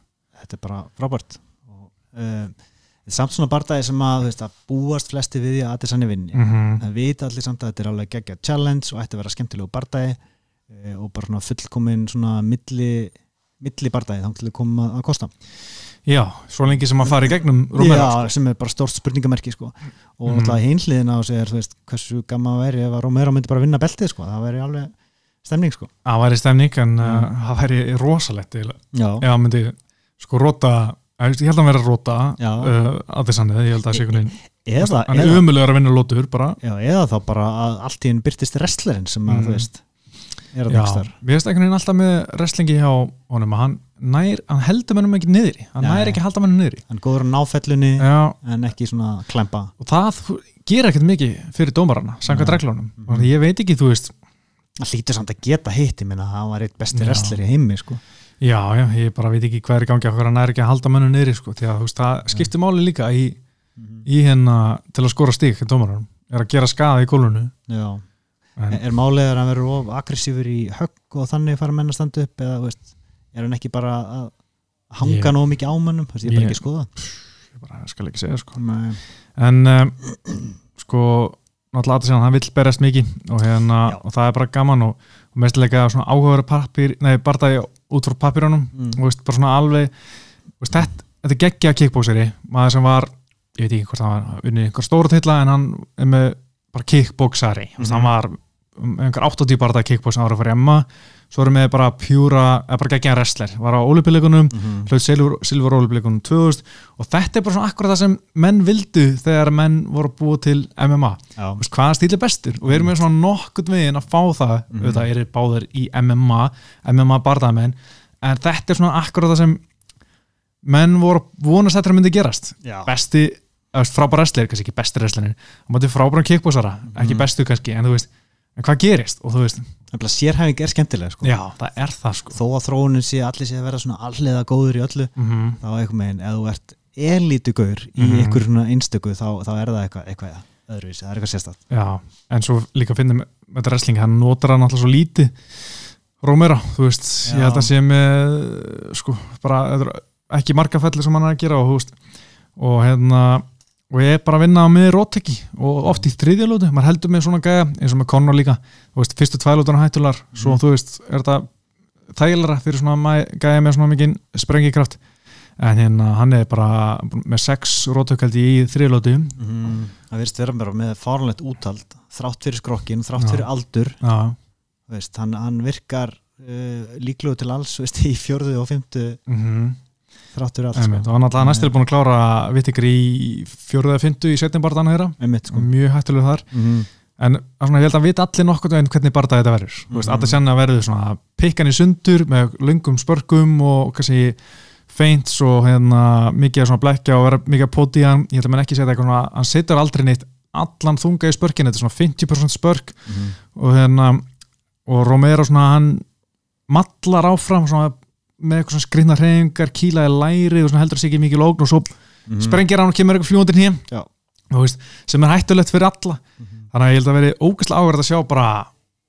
þetta er bara frábært og, uh, samt svona bardagi sem að, veist, að búast flesti við því að Adesanya vinni mm -hmm. það vita allir samt að þetta er alveg geggja challenge og ætti að vera skemmtilegu bardagi uh, og bara svona fullkomin svona milli, milli bardagi þá til að koma að kosta Já, svo lengi sem að fara í gegnum Romero Já, sem er bara stórt spurningamerki sko. og mm -hmm. hinliðin á sig er veist, hversu gaman að veri ef að Romero myndi bara vinna beltið sko. það veri alveg stemning sko. Það væri stemning en uh, Mm. það væri rosalegt eiginlega. Ef hann myndi sko róta ég held að hann verið að róta uh, að þess ég held að sé einhvern veginn hann er umulegur að vinna lótur bara já, eða þá bara að allt í henn byrtist wrestlerinn sem að Mm. þú veist er að þar við veist einhvern veginn alltaf með wrestlingi hjá honum að hann nær, hann heldur mennum ekki niðri hann Nei. nær ekki að halda mennum niðri hann góður á náfellunni Já, en ekki svona klempa og það gerir ekkert mikið fyrir dómarana, Nei. reglunum og ég veit ekki, þú veist hann hlýtur samt að geta hitt ég minna að hann var eitt besti wrestler í heimi sko. já, já, ég bara veit ekki hvað er í gangi okkur hann nær ekki að halda mennum niðri sko, því að veist, það skiptir máli líka í, í hérna til að skora stík dómaranum, er að gera skaða í gólfinu. Já. en, er málið að hann verður of aggressífur í högg og þannig fara menn að standa upp eða veist, er hann ekki bara að hanga nóg mikið á mönnum? Veist, ég er bara ekki að skoða ég bara skal ekki segja sko. Nei. en um, sko náttúrulega að hann vill berjast mikið og, hérna, og það er bara gaman og, og mestilega svona áhugaður pappir nei, barndagi út frá pappirunum Mm. og veist, bara svona alveg veist, þetta, þetta geggja kickboxeri maður sem var, ég veit ekki hvort hann var unni einhver stóra tilla en hann er með bara kickboxari, mm Mhm. hann var um, einhver 80 barndagi kickbox ára fyrir Emma svo erum við bara pjúra, eða bara geggja wrestler, var á olimpíuleikunum Mhm. hlaut silfur, silfur olimpíuleikunum 2000 og þetta er bara svona akkurat það sem menn vildu þegar menn voru að búa til MMA veist, hvaða stíl er bestur? Og við erum með svona nokkurt veginn að fá það. Mhm. auðvitað er báður í MMA MMA barðamenn. En þetta er svona akkurat það sem menn voru að vonast þetta myndi gerast. Já. besti, eða, þú veist, frábær wrestler kannski ekki besti wrestlerin, hann mátti frábæran kickboxara ekki Mhm. bestu kannski, en þú veist en hvað gerist, og þú veist, sérhæfing er skemmtilega sko. já, það er það sko þó að þróunin sé allir sé að vera svona alliða góður í öllu mm -hmm. þá eitthvað meginn, ef þú ert elítugaur í Mhm. einhver svona einstöku þá, þá er það eitthvað, eitthvað öðruvísi, það er eitthvað sérstætt Já, en svo líka finnum með þetta wrestling, hann notar hann alltaf svo lítið Romero, þú veist Já. ég held að sé með sko, bara, þetta ekki marga fellir sem hann er að gera og, þú veist, og hérna og ég er bara að vinna með rótteki og oft í þriðjalótu, maður heldur með svona gæja eins og með Conor líka, þú veist, fyrstu tvælótuna hættular, svo Mhm. þú veist, er þetta þægilega fyrir svona gæja með svona mikið sprengikraft? En hérna hann er bara með sex rótökaldi í þriðlótu mm, það virðist vera bara með fárlegt úthald þrátt fyrir skrokkin, þrátt fyrir aldur. Já, veist, hann, hann virkar uh, líkluðu til alls veist, í fjörðu og fymtu mhm. þrátt fyrir allt Einmitt, og hann alltaf næstil búin að klára vittikri í fjóruða fyndu í setjum barðan þeirra. Einmitt sko. Mjög hættulega þar. Mm, en svona, ég held að vita allir veginn hvernig barða þetta verður. Mm. -hmm. allir senna verður svona pikkan í sundur með lungum spörkum og kannski feints og hérna mikið svona blekja og vera mikið að póti hann. Ég held að mann ekki segja eitthvað svona hann setur aldrei neitt allan þunga í spörkin þetta er svona 50% spörk. Mm, og hérna og Romero svona hann mallar áfram svona með eitthvað svona skriðna hreyfingar, kýlaði læri og svona heldur sig ekki mikið lókn og svo mm, sprengir hann og kemur eitthvað fljóndin hér sem er hættulegt fyrir alla. Mhm. þannig að ég held að veri ógæslega áverð að sjá bara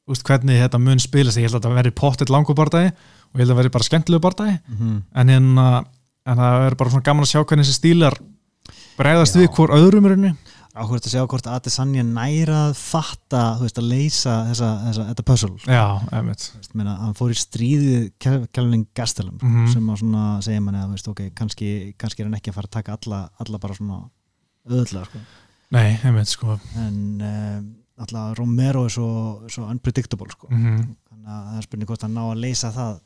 veist, hvernig þetta mun spilast. Ég held að þetta veri pottitt langu bardagi og ég held að veri bara skemmtilegu bardagi. Mm, en, hérna, en það er bara svona gaman að sjá hvernig þessi stílar bregðast Já. við hvort öðrum henni áhverjast að sjá hvort Adesanya næra að fatta, þú veist, að leysa þessa, þessa, þetta puzzle já, meina, hann fór í stríðið Kelvin Gastelum Mhm. sem að svona segja manni að veist, okay, kannski, kannski er hann ekki að fara að taka alla, alla bara svona öðlega sko. nei, einmitt sko en um, alltaf Romero er svo, svo unpredictable sko. mm þannig að það er spurning hvort hann ná að leysa það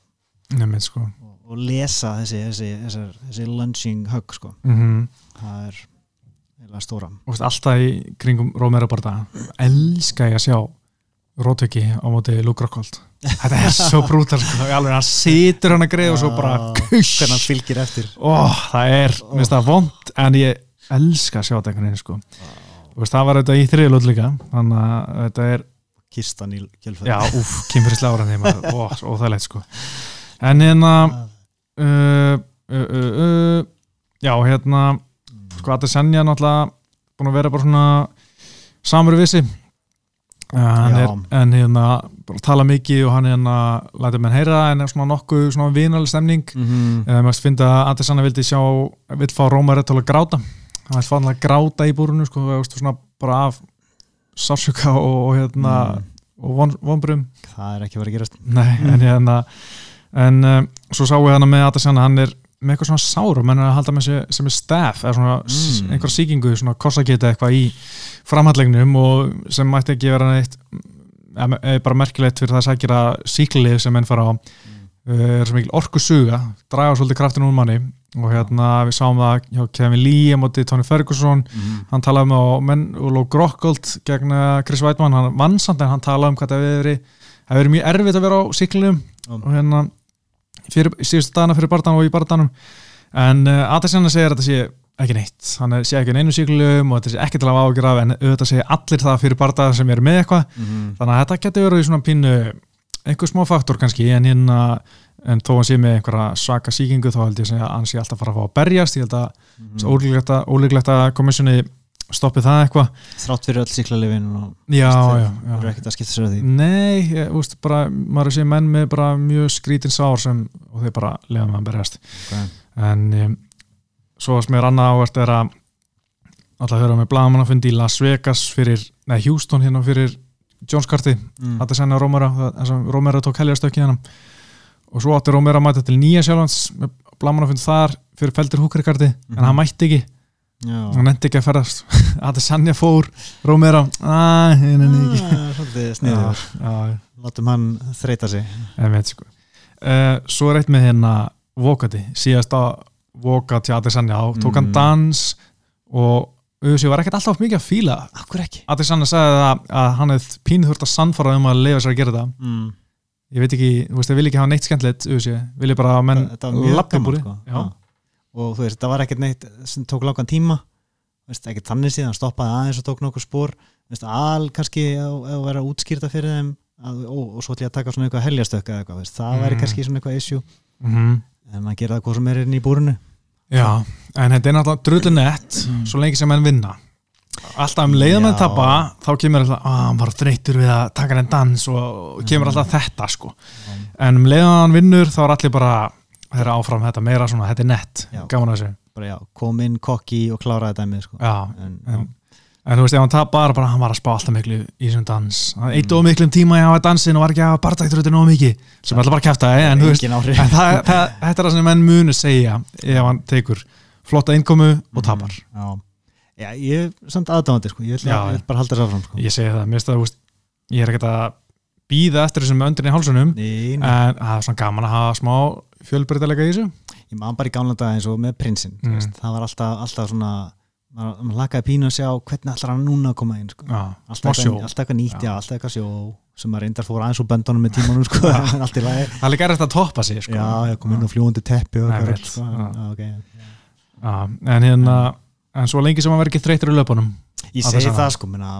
einmitt sko og, og lesa þessi, þessi, þessi, þessi lunging hug sko. mm það er eða stóra og veist, alltaf í kringum Romero barða elska ég að sjá rótöki á móti Luke Rockhold. Þetta er svo brútal sko, hann situr hann að greið og svo bara kush. hvernig hann fylgir eftir. Ó, það er, mér finnst það vond en ég elska að sjá þetta einhvern veginn sko. Þú veist, það var þetta í þriðlót líka þannig að þetta er kistan í kjölfæð já, úf, kynfyrir ára þeim ó, svo óþægilegt sko. En hérna uh, uh, uh, uh, já, hérna sko, Senja náttúrulega búin að vera bara svona samur vissi en hérna tala mikið og hann hérna lætur menn heyra en er svona nokkuð svona vinalig stemning. Mm -hmm. eða maður finnst að Adesanya vildi sjá vill fá Rómar til að gráta. Hann vill fá hann að gráta í búrunu sko, svona bara af sársjöka og, og hérna Mm. og von, vonbrum það er ekki verið að gerast. Nei, en hérna en um, svo sáum við hann með Adesanya hann er með eitthvað svona sárum menn er að halda með sig sem er staff eða svona mm. Mm. einhver sýkingu, svona korsakita eitthvað í framhallegnum og sem mætti ekki vera neitt eða, eða bara merkilegt fyrir það að sækjara síklið sem menn fara á uh, er svo mikil orku suga draga svolítið kraftin úr manni og hérna við sáum það hjá Kevin Lee á móti Tony Ferguson mm. hann talaði um á menn og Ló Grokkold gegn uh, Chris Weidmann, hann vann samt en hann talaði um hvað það hefur verið það hefur verið mjög erfitt að vera á síklinum Mm. og hérna síðustu dagana fyrir barðanum og í barðanum en uh, Adesanya segir að þetta sé ekki neitt, hann sé ekki einu síklum og þetta sé ekki til að ágjur af en auðvitað segir allir það fyrir barðaðar sem eru með eitthvað Mm. þannig að þetta getur verið svona pínu einhver smá faktor kannski en hérna en þó hann sé með einhverja svaka síkingu þá held ég að hann sé alltaf að fara að fá að berjast ég held að Mm. mm. ólíklegt að, ólíklegt að komissjoni stoppi það eitthvað þrátt fyrir öll síklarlifin og ekkert að skipta sér að því nei, ég, úst, bara, maður sé menn með mjög skrítin sár sem, og þeir bara lega með að berjast okay. en um, svo sem er annað ávert er að alltaf höfum við blagamannafundi í Las Vegas fyrir, nei Houston hérna fyrir Jones Carty, mm. þetta senna Rómera þess að Rómera tók heljarstökki hérna og svo átti Rómera að mæta til Nýja Sjálfans með blagamannafundi þar fyrir feldir húkrikardi, en Mhm. hann mætti ekki hann nefndi ekki að ferðast. Þetta sannja fór, Rómera að, henni ekki Ah, látum hann þreita sig. Veit sko. Uh, svo er eitt með hérna Vokati, síðasta Vokati Adesanya, þá tók hann Mm. dans og auðvitað var ekkert alltaf mikið að fíla. Adesanya sagði að, að hann hefði pínu þurft að sannfara um að leifa sér að gera það mm. ég veit ekki, þú veist, ég vil ekki hafa neitt skemmtilegt auðvitað, vil ég bara að menn lappi búri sko. já, Já. Og þú veist, það var ekkert neitt sem tók langan tíma. Ekki þannig síðan, stoppaði aðeins og tók nokkuð spór veist, al kannski að, vera útskýrta fyrir þeim að, ó, og svo til ég að taka svona eitthvað heljastökk eða eitthvað, það væri Mm. kannski svona eitthvað issue. Mm en að gera það hvað sem er inn í búrinu. Já en þetta er náttúrulega drullu nett Mm. svo lengi sem menn vinna. Alltaf um leiðum menn Já. tappa þá kemur alltaf, að hann var þreytur við að taka henni dans og kemur alltaf þetta sko. En um leiðum hann vinnur þá er allir bara þeirra áfram þetta meira svona, þetta er nett. Gaman að þessu. Kom inn kokki og kláraði dæmið sko. en, en, en þú veist, ef hann tapar bara, hann var að spá alltaf miklu í þessum dans. Eitt og miklum tíma í að hafa dansin og var ekki að hafa barndæktur nóg mikið, sem alltaf bara kæfta en þú veist, það, það, þetta er það sem menn munu segja ef hann tekur flotta innkomu og tapar. Já, já ég er samt aðdáðandi sko. ég vil bara halda þess áfram sko. ég segi það, mér finnst það, ég er ekkert að býða eftir þessum öndrin í hálsunum nei. en það er svona gaman að hafa smá fjölbreytilega í þessu ég man bara í gamla dag eins og með prinsinn Mm. það var alltaf, alltaf svona maður maður lakaði pínu að sjá hvernig ætlar hann núna að koma inn sko. Smá alltaf, eitthvað, alltaf eitthvað nýtt, Já. já. alltaf eitthvað sjó sem maður reyndar fór aðeins úr böndunum með tímanum sko, en allt í lagi það er líka erfitt að toppa sig sko. já, ég kom inn á fljúandi teppi og eitthvað sko. Já, okay. En hérna en svo lengi sem hann verður ekki þreytur í löpunum ég segi það sko, minna,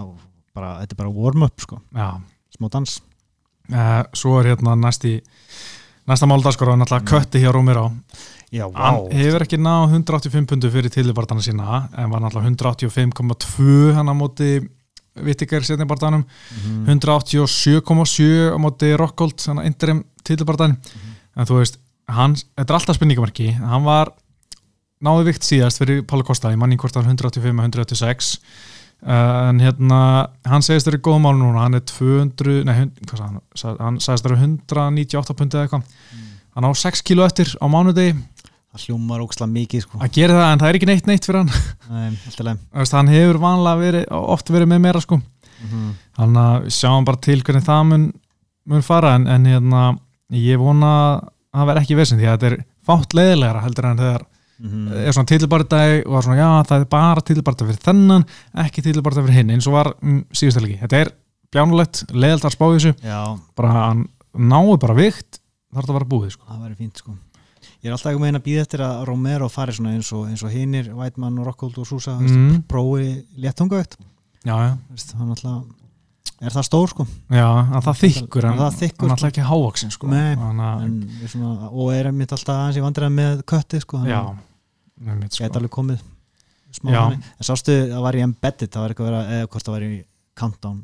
bara, þetta er bara warm up sko. smá dans uh, svo er hérna næsti Næsta máldagsgóra er náttúrulega mm. kötti hjá Romero. Já, vá. Hann hefur ekki náð 185 pundu fyrir tillibartana sína en var náttúrulega 185,2 hann á móti Vittiger setnibartanum, mm -hmm. 187,7 á móti Rockhold þannig að interim tillibartan. Mm -hmm. En þú veist, hann, þetta er alltaf spurningamarki, hann var náðu vikt síðast fyrir Pála Kosta í manning hvort hann 185-186 en hérna, hann segist þeirri góð mál núna, hann er 200 nei, hann, hann sagðist þeirri 198 pundið eitthvað. Hann á 6 kíló eftir á mánudegi. Það hljómar ókslega mikið sko. að gera það, en það er ekki neitt neitt fyrir hann. Nei, hann hefur vanlega verið, oft verið með meira sko. Mhm. þannig að sjáum bara til hvernig það mun, mun fara en, en hérna, ég vona að það verði ekki vesinn því að þetta er fátt leiðilegra heldur en þegar Mhm. er svona tilbardag og var svona já það er bara tilbardag fyrir þennan ekki tilbardag fyrir hinn eins og var um, síðustelgi þetta er bjánulegt, leðalt að spá þessu. Já, bara hann náu bara vikt þarf þetta að vera búið sko. það væri fínt sko. Ég er alltaf ekki meina að býða eftir að Romero fari svona eins og, og hinir, Whiteman og Rockhold og Sousa mm. mm, prófi léttungavegt hann alltaf er það stór sko? Já, að það þykkur en Að það þykkur, hann alltaf ekki hávaksin sko. Nei, Þannig að- en, við svona, og er einmitt alltaf aðeins í vandræða með kötti sko, já, einmitt, sko. gæti alveg komið en sástu það var í embedded það var eitthvað vera, eða hvort það var í countdown.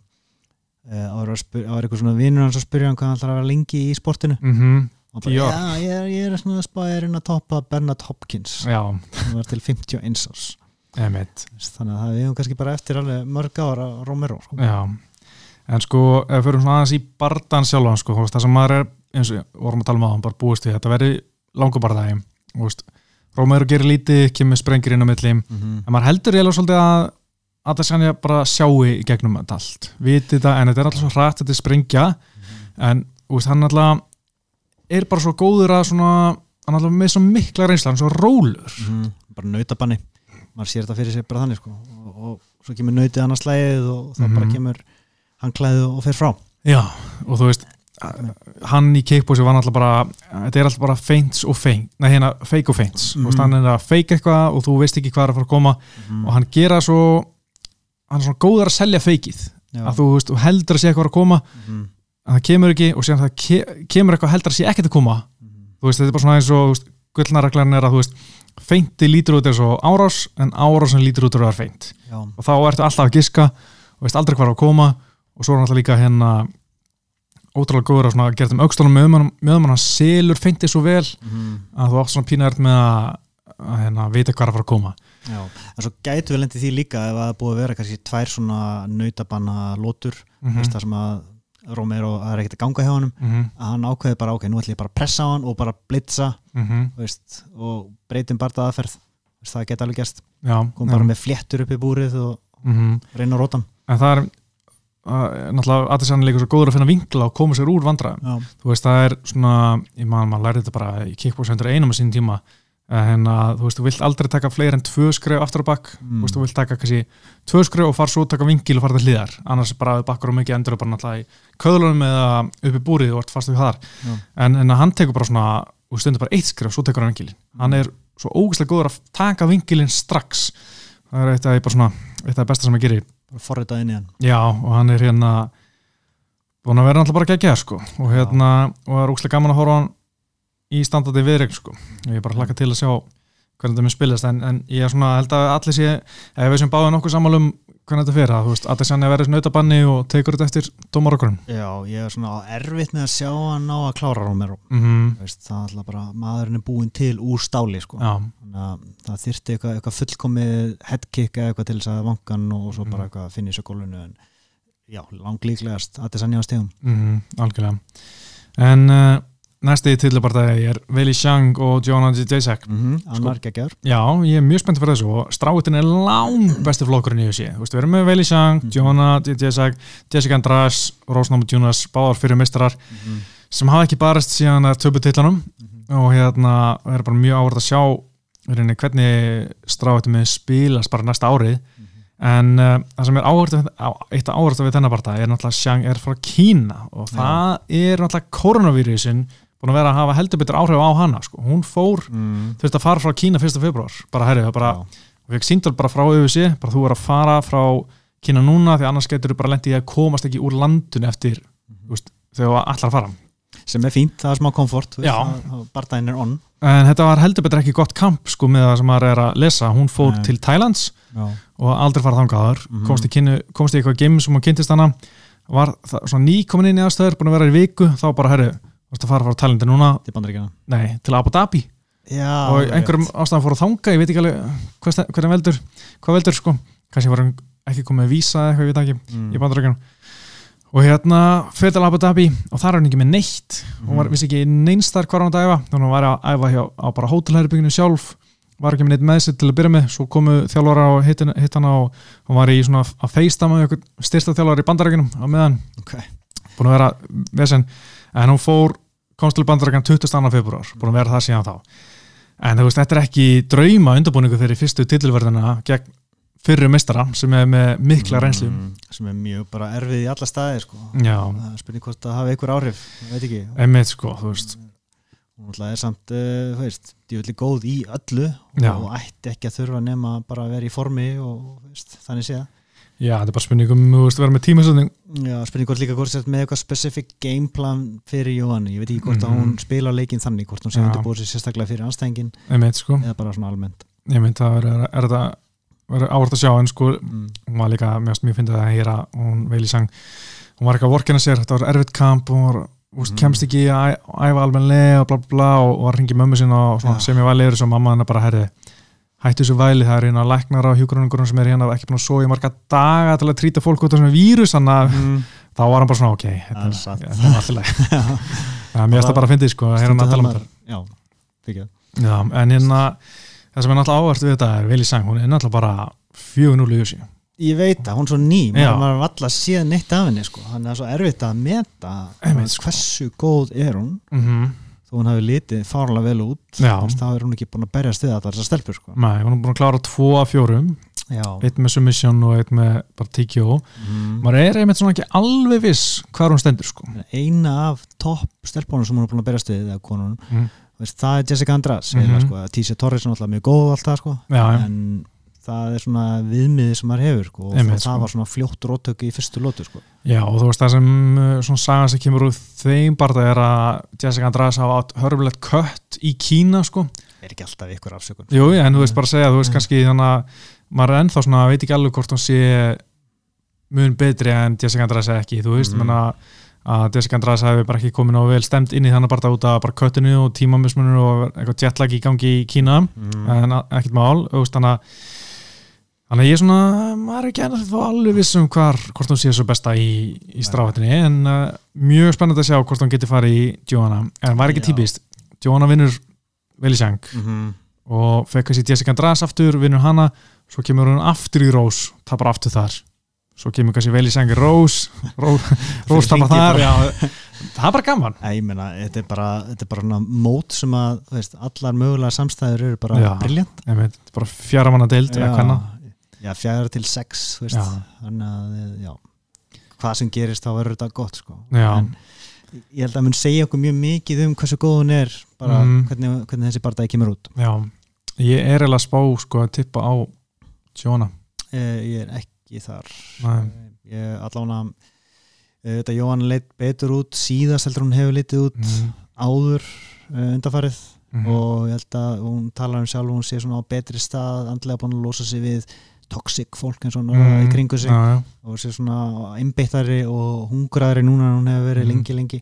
Eh, það var, að var eitthvað svona vinnur hans að spyrja hann hvað hann ætlar að vera lengi í sportinu. Mm og bara, Já. já, ég er, ég er svona spæðurinn að toppa Bernard Hopkins. Já, hann var til 51 árs. Þannig að það við höfum kannski bara eftir alveg mörg ára Romero sko. Já, en sko ef við fyrir svona aðeins í bardan sjálfan sko, það sem maður er, eins og vorum að tala um á hann bara búist við, þetta verði langu bardagi Rómæður gerir lítið kemur sprengir inn á milli, en mm -hmm. maður heldur eiginlega svolítið að það sannja bara sjáu í gegnum þetta allt, viti þetta, en þetta er alltaf svo hrætt þetta er sprengja, en þú veist, hann alltaf er bara svo góður að svona, hann alltaf með svo mikla reynsla, hann er svo rólur bara nautabanni. Maður sér þetta fyrir sig bara þannig sko. og, og svo kemur nautið annars slæðið og þá bara Mhm. kemur hann klæðið og fer frá. Já, og þú veist hann í kickbósi var náttúrulega bara þetta er alltaf bara feints og feint nei hérna fake og feints, mm Mhm. -hmm. hann er að feika eitthvað og þú veist ekki hvað er að fara að koma mm. og hann gera svo hann er svona góður að selja feikið Já. að þú veist, heldur að sé eitthvað að koma mm. en það kemur ekki og síðan það ke kemur eitthvað heldur að sé ekkert að koma Mm. þú veist, þetta er bara svona eins og gullnareglan er að þú veist, feinti lítur út eins og árás en árásin lítur út að vera feint og þá ertu alltaf að giska og veist aldrei hvað er að koma og svo er hann alltaf líka hérna ótrúlega góður að gera aukslunum með um hann hann selur feinti svo vel Mm. að þú átt svona pínaðert með að, að hérna, vita hvað er að fara að koma Já. en svo gætu við lendið því líka ef það búið að vera kannski tvær svona nautabanna lótur mm mm. þar sem að Romero, er ekkert að ganga hjá honum -hmm. að hann ákveði bara, ok, nú ætlum ég bara að pressa hann og bara blitza Mm veist, og breytum bara það aðferð veist, það geta alveg já, kom bara með fléttur upp í búrið og mm reyna að róta hann en það er náttúrulega að að hann líka svo góður að finna vinkla og koma sér úr vandræðum. Já. þú veist það er svona ég man maður lærið þetta bara í kickbox hendur einum á sín tíma en að þú veist þú vilt aldrei taka fleiri en tvö skref aftur á bakk. Mm. þú veist þú vilt taka kannski tvö skref og fara svo að taka vingil og fara til hliðar. Annars bara að bakkar og mikið endur bara náttúrulega í köðlunum eða upp í búrið og ert fast við þar. En, en að hann tekur bara svona og stundur bara eitt skref svo tekur hann vingilin hann er svo ógæslega góður að taka vingilin strax. Það er eitt af svona eitt af besta sem gerir. bara forritað inn í hann. Já, og hann er hérna búin að vera náttúrulega bara geggjað sko. Og hérna, og það er úkslega gaman að horfa hann í standandi viðregn sko. Og ég er bara hlaka til að sjá hvernig þetta mun spilast en, en ég er svona, held að allir sé ef við sem báðum nokkuð sammálum hvernig þetta fyrir að þú veist, er verið nautabanni og tekur þetta eftir dómarokkurinn Já, ég er svona erfitt með að sjá hann á að klára Romero. Mm veist, það er alltaf bara, maðurinn er búinn til úr stáli sko. Það þyrfti eitthvað, eitthvað fullkomið headkick eða eitthvað til þess að vangan og svo bara Mhm. eitthvað finnir sér gólfinu en já, langlíklegast að nýja stegum mm, algjörlega. En uh, næsti tillibartæði er Veli Shang og Jonah Jacek mm -hmm. annar geggjör Já, ég er mjög spennt fyrir þessu og stráutin er lang besti flokkurinn í þessi veist, við erum með Veli Shang, Mhm. Jonah Jacek Jessica András, Rósnám Jonas báðar fyrir mistrar mm sem hafa ekki barist síðan að töpu titlanum og hérna er bara mjög áverð að sjá rauninni, hvernig stráutin með spilast bara næsta árið. En uh, það sem er áhverð eitt áhverð við þennan parta er náttúrulega Shang er frá Kína. Og það er náttúrulega koronavírusin búin að vera að hafa heldur betur áhrif á hana sko. hún fór, -hmm. þurfti að fara frá Kína 1. februar, bara herrið, og fekk síndal bara frá auðvisi, bara þú er að fara frá Kína núna því annars getur þú bara lendið að komast ekki úr landun eftir þú veist, þegar þú að fara sem er fínt, það er smá komfort barndaginn er on en þetta var heldur betur ekki gott kamp sko með það sem maður er að lesa, hún fór Nei. til Thailands já. og aldrei fara þangaður Mhm. komst, komst í eitthvað game sem hún kynntist hana var það, svona nýkomin inn í aðstöður búin að vera í viku, þá bara herri varst að fara frá Tælandi núna, til bandaríkjana nei, til Abu Dhabi. Já, og einhverjum ástæðan fór að þanga ég veit ekki alveg hvað, hvernig veldur hvað veldur sko, kannski var hann ekki komið að vísa eða eitthvað, ég veit ekki, mm. í bandarækjunum og hérna fyrir til Abu Dhabi og þar er hann ekki með neitt. Hún var, Mhm. vissi ekki neinstar hvað hann að æfa. Þannig að hún var að æfa hjá, á bara hótelherbygginu sjálf. Var ekki með neitt með sér til að byrja með. Svo komu þjálfara og hitt hana og hún var í svona að feistama með styrsta þjálfara í bandarækjunum á meðan. Ok, búin að vera vesen. En hún fór, komst til bandarækjan 20. februar, búin að vera það síðan þá en þú veist, þetta er ekki drauma undirbúningu fyrir fyrstu titilverðina gegn fyrru mistara sem er með mikla reynslu Mm, sem er mjög bara erfið í alla staði sko. spurning hvort það hafi einhver áhrif veit ekki einmitt sko, þú veist hún er samt, þú veist djúvillig góð í öllu Já. og, ætti ekki að þurfa nema bara að vera í formi og veist, þannig séð já, þetta er bara spurningum, þú veist, vera með tímasönding Já, spurning hvort líka hvort sett með eitthvað specific gameplan fyrir Jóhanni, ég veit ekki hvort Mhm. að hún spila leikinn þannig, hvort hún sé undirbúið sér sérstaklega fyrir anstæðingin einmitt sko, eða bara svona almennt. Einmitt það er, er þetta ávart að sjá en sko mm. hún var líka mjög, mjög fyndið að heyra hún veil í sang, hún var eitthvað að vorkina sér þetta var erfitt kamp, hún var úst, Mm. kemst ekki að æ- æfa almennilega og bla bla bla og var að ringi mömmu sinna og sem ég yfir þessu og mamma hennar bara herði hættu þessu væli, það er hérna læknar á hjúgrunningurum sem er hérna ekki búin að í marga daga til að trýta fólk út af svona vírus að Mm. þá var hann bara svona ok, þetta Það er er, satt. þetta er alltaf leið það er mjög að bara fyndið sko að heyra hann að tala um þetta Já, en hérna það sem er náttúrulega áhvert við þetta er Vili Sang, hún er náttúrulega bara 4-0 í þessu Ég veit að hún er svo ný, maður, maður var alltaf séð neitt af henni sko, að það er svo erfitt að meta sko. hversu góð er hún mm -hmm. Þó hún hafi litið fárlega vel út þá er hún ekki búin að berjast við allar þessar stelpur sko. Nei, hún er búin að klára 2 af 4 Já, eitt með submission og eitt með bara TKO mm. maður er einmitt svona ekki alveg viss hvað hún stendur sko eina af topp stelpunum sem hún er búin að eða konunum, mm. það er Jessica András mm Mhm. sko. Tísi Torres er náttúrulega mjög góð og allt það sko. Já, já, en það er svona viðmiði sem maður hefur sko, og Einmitt, það sko. var svona fljótt róttöku í fyrstu lótu sko. já, og þú veist það sem uh, svona sagan sem kemur úr þeim bara er að Jessica András hafa átt hörfulegt kött í Kína sko er ekki alltaf ykkur afsökun Jú, en þú veist bara að segja, þú veist Mm. kannski þannig að maður er ennþá svona, veit ekki alveg hvort hún sé mun betri en Jessica András eða ekki, þú veist, mm. menna að Jessica András hefði bara ekki komin á vel stemt inn í þannig bara út af bara köttinu og tímamismunur og eitthvað jetlag í gangi í Kína mm. en ekkert mál, veist, þannig að þannig að ég er svona, maður er ekki ennþá þá alveg viss um hvar, hvort hún sé svo besta í, í stráfættinni, en uh, mjög spennandi að sjá hvort hún geti farið í Joanna, en var ekki típist. Joanna vinnur Velisang mm og fekk þessi Jessica András aftur, vinnur hana. Svo kemur hún aftur í Rós tapar aftur þar. Svo kemur kannski vel í Rós Rós, tapar þar já, það er bara gaman. Æ, meina, þetta er bara, þetta er bara mót sem að, þú veist, allar mögulega samstæður eru bara briljant þetta er bara fjara manna deild já, fjara til sex, þannig að, já hvað sem gerist þá verður þetta gott, sko. En ég held að mun segja okkur mjög mikið um hversu góð hún er bara Mhm. hvernig, hvernig þessi bardagi kemur út. Já, ég er að spá sko að tippa á Jóna eh, ég er ekki þar. Nei. ég allána eh, þetta Jóhann leitt betur út síðast heldur hún hefur litið út mm. áður uh, undarfarið Mm. og ég held að hún talar um sjálf hún sé svona á betri stað andlega búin að losa sig við toxic fólk eins og mm. í kringu sig já, já. og sé svona einbeittari og hungraðari núna en hún hefur verið Mhm. lengi lengi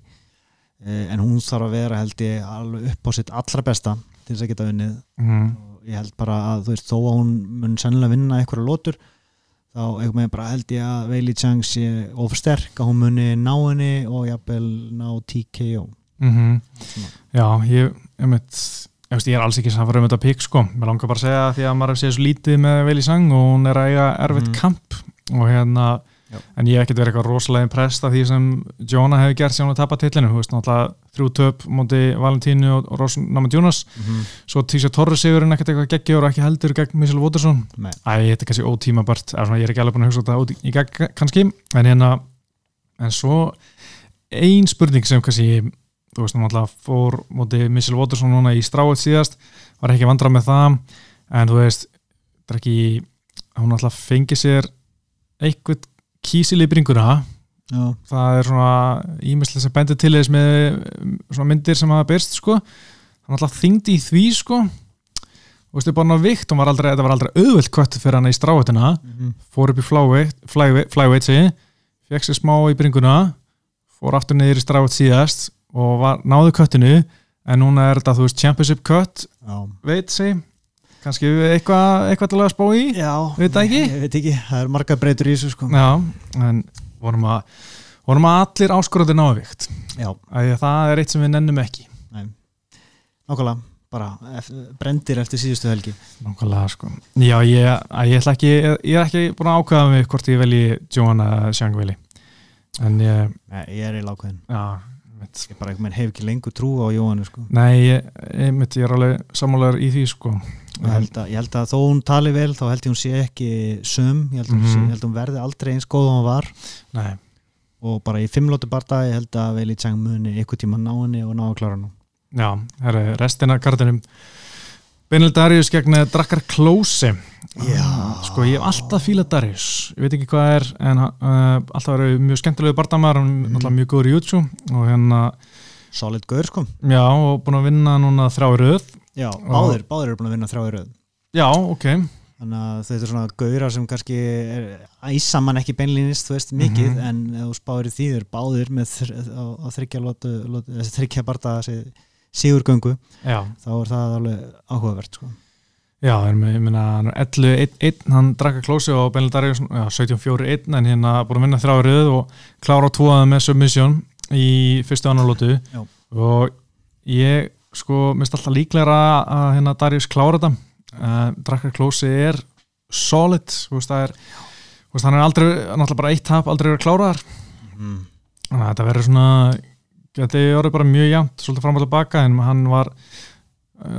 uh, en hún þarf að vera held ég alveg upp á sitt allra besta til þess að geta unnið Mm. og ég held bara að þú veist þó að hún mun sennilega vinna einhverja lótur þá einhvern veginn bara held ég að Veili Chang sé ofsterk að hún muni ná henni og jafnvel ná TKO mm Svona. Já, ég, ég, mitt, ég, er alls ekki samfara um þetta pikk sko, mér langar bara að segja því að maður sé svo lítið með Veli Sang og hún er að eiga erfitt Mhm. kamp. Og hérna Já. en ég hef ekkert verið eitthvað rosalega impressed af því sem Jóna hefur gert sem hún að tapa tillinu, þú veist, náttúrulega þrjú töp móti Valentínu og, og Ross Namajunas svo Tísa Torres sigurinn ekkert eitthvað geggjur og ekki heldur gegn Michel Waterson. Nei. Æ, þetta er kannski ótímabart eða svona, ég er ekki alveg búin að hugsa þetta út í, í gegn kannski, en hérna en svo ein spurning sem kannski þú veist, alltaf fór móti Michel Waterson núna í stráið síðast var ekki vandrað með það en þú veist, þetta er ekki hún alltaf fengi sér eitthvað kísil í bringuna Já, það er svona ímislega sem bendur til þess með svona myndir sem hafa byrst sko. Hann alltaf þyngdi í því sko. Og veistu bara ná vikt, hún var aldrei, þetta var aldrei auðvöld kött fyrir hann í stráðutina fór upp í flyweight, fekk sér smá í bringuna fór aftur niður í stráðut síðast og var, náðu köttinu en núna er þetta, þú veist, championship kött veit segi, kannski eitthvað eitthvað til að spá í? Já, Veit það ekki? Ég veit ekki, það er marga breytur í þessu sko. Já, en vorum að vorum að allir áskorandi náðu vikt. Já, að það er eitt sem við nennum ekki. Nei. Nákvæmlega, bara brendir eftir síðustu helgi. Nákvæmlega sko. Já, ég, ég ekki, ég, er ekki búin að ákvæða mig hvort ég velji Johanna eða Sjangveli en ég, Nei, ég er í lákvæðin já Ég bara veginn hef ekki lengur trú á Jóhannu sko. Nei, ég, ég, mitt, ég er alveg sammálaður í því sko. Ég held, að, ég held að þó hún tali vel þá held ég hún sé ekki sum ég held, mm Mhm. sé, ég held hún verði aldrei eins góð og hún var. Nei, og bara í fimmlótu barda ég held að Veli Chang muni ykkur tíma ná henni og ná að klára nú já, herri, restina kartinum Benil Darius gegn Drakkar Klósi. Sko, ég hef alltaf fílað Darius. Ég veit ekki hvað er en uh, alltaf verið mjög skemmtilegu er Mhm. alltaf mjög góður í YouTube og hérna, solid gaur sko. Já, og búin að vinna núna þrjá í röð. Já, báðir, báðir eru búin að vinna þrjá í röð. Já, ok. Þannig að þetta er svona gauðra sem kannski er, æsa mann ekki beinlýnist þú veist mikið Mhm. en ef þú spáir í því þeir báðir með þryggja þryggja barda þessi sigurgöngu Já, þá er það alveg áhugavert sko. Já, ég meina, ég meina, hann er 11-1, hann drakka klósi og Benil Darius, já, 17-4-1 en hérna búin að vinna röð og klára á tvoða með submission í fyrstu annarlótu og ég sko, minnst alltaf líklega að hérna Darius klára þetta. Uh, drakka klósi er solid, þú veist, það er þú veist, hann er aldrei, náttúrulega bara eitt tap aldrei verið kláraðar, mm. þannig að þetta verður svona þetta er orðið bara mjög jæmt svolítið fram og tilbaka en hann var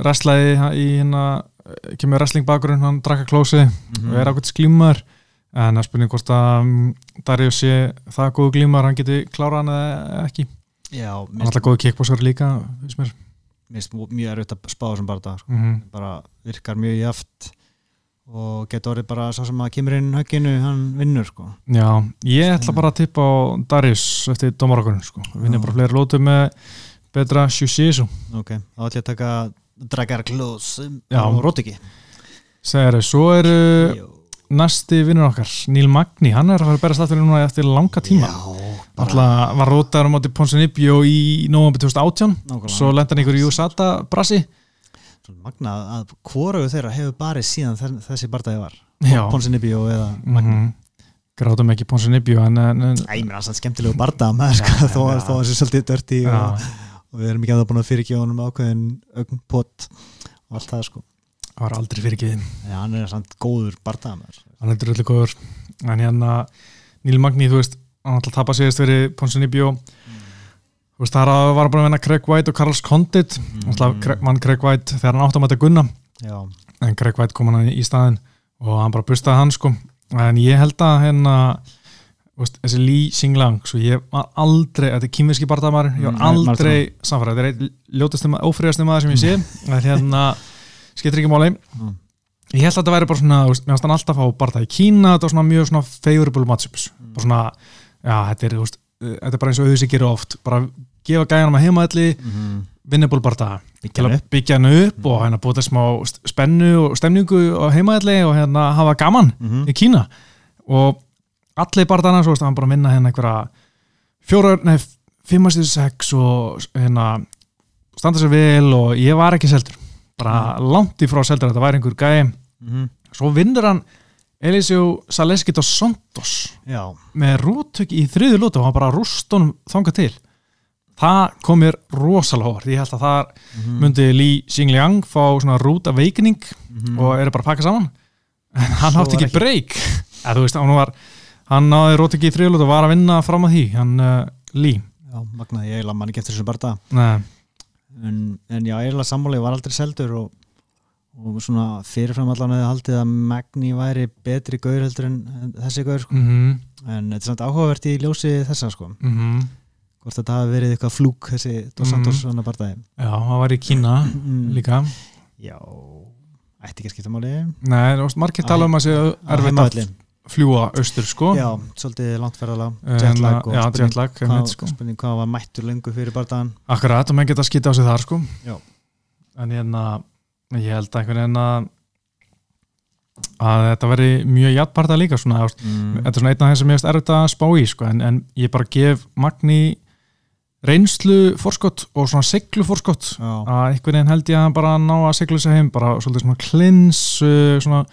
wrestlaði í hérna kemur wrestling bakgrunn, hann drakka klósi Mhm. og er ákveðt glímar en það spurning hvort að um, Darius sé það góðu glímar, hann geti klárað hann eða ekki, já, hann er alltaf góðu kickboxar líka mér finnst mjög erfitt að spá þessum barda sko. mm -hmm. bara virkar mjög jaft og getur orðið bara svo sem að kemur inn högginu, hann vinnur sko. Já, ég ætla bara að tippa á Darius eftir dómarakunum sko. vinnir Já. bara fleiri lótu með betra Shushisu ok, þá ætlum ég að taka Dragar Klós Já. og Rótiki Segir, svo eru næsti vinnur okkar, Níl Magni hann er að fara að berast aftur núna eftir langa tíma bara Alltaf var rótaður á móti Ponsinibio í november 2018 nákvæmlega. svo lenda hann ykkur í USATA brasi magna að hvoraðu þeirra hefur barið síðan þe- þessi bardaði var. Já. Ponsinibio eða Magna mm Grátum ekki Ponsinibio en, Æ, mér er það skemmtilegu bardaða með sko, þó að já. þó að þessi svolítið dörti og, og við erum ekki að það búin að fyrirgefa honum ákveðin ögn pott og allt það sko. Það var aldrei fyrir ekki Já, hann er samt góður bardaða með hann er drullu góður. En hérna Níl Magni, þú veist hann alltaf tapa síðast verið Ponsinibio þú veist það var bara að vinna Craig White og Carlos Condit. Craig- vann Craig White þegar hann átt að mæta Gunna. Já, en Craig White kom hann í staðin og hann bara bustaði hann sko. En ég held að hérna þessi Lee Xinglang svo ég var aldrei, þetta er kýmverski barndamar ég var Mm, aldrei samfæra þetta er einn ljótasti maður, sem ég sé en hérna, skiptir ekki máli. Mm. ég held að þetta væri bara svona veist, mér fannst hann alltaf á barndag í Kína þetta var svona mjög svona favorable matchups. Bara svona, já, þetta er, þú veist þetta er bara eins og auðvitað gerir oft. Bara gefa gæjanum að heimaðli, mm vinnable barndaga til byggja að hann upp. byggja hann upp og hérna búið smá st- spennu og stemningu á heimaðalli og hérna hafa gaman Mhm. í Kína. Og allir barðana svo hann bara minna hérna einhverja fjóra, nei, fimmastið sex og hérna standa sér vel og ég var ekki seldur. Bara langt í frá seldur þetta væri einhver gæi. Mm svo vinnur hann Elisjó Saleskit og Santos já, með rúttök í þriðu lútu og hann bara rústunum þangað til. Það kom mér rosalega hórt ég held að það Mhm. myndi Li Xingliang fá svona rút af veikning Mhm. og eru bara að pakka saman. En hann átti ekki ekki. breyk hann var hann náði rúttök í þriðu lútu og var að vinna fram að því hann uh, Li. Já, magnaði ég eiginlega mann ekki eftir þessu barða Nei, en, en já, eiginlega sammáli var aldrei seldur og, og svona fyrirfram allan hefði haldið að Magni væri betri gaur heldur en þessi gaur sko. mhm, en þetta er samt áhugavert í ljósi þessa sko. mhm hvort þetta hafi verið eitthvað flúk þessi Dos Mhm. Santos svona barðaði Já, hann var í Kína mm. líka já, ætti ekki að skipta máli Nei, margir tala um að sé erfitt að fljúa austur sko já, svolítið langt ferðalega En, jetlag og já, spurning, jetlag, hvað, sko. spurning hvað var mættur lengur fyrir barðaðan Akkurat, og menn geta skýta á sig þar sko Já. En hérna, ég held einhvern veginn að að þetta veri mjög jættparta líka svona, mm. þetta er svona einn af þeim sem ég veist erfitt að spá í sko, en, en ég bara gef Magni reynslu fórskott og svona seglu fórskott að einhvern veginn held ég að bara ná að seglu sig heim, bara svolítið svona klins uh, svona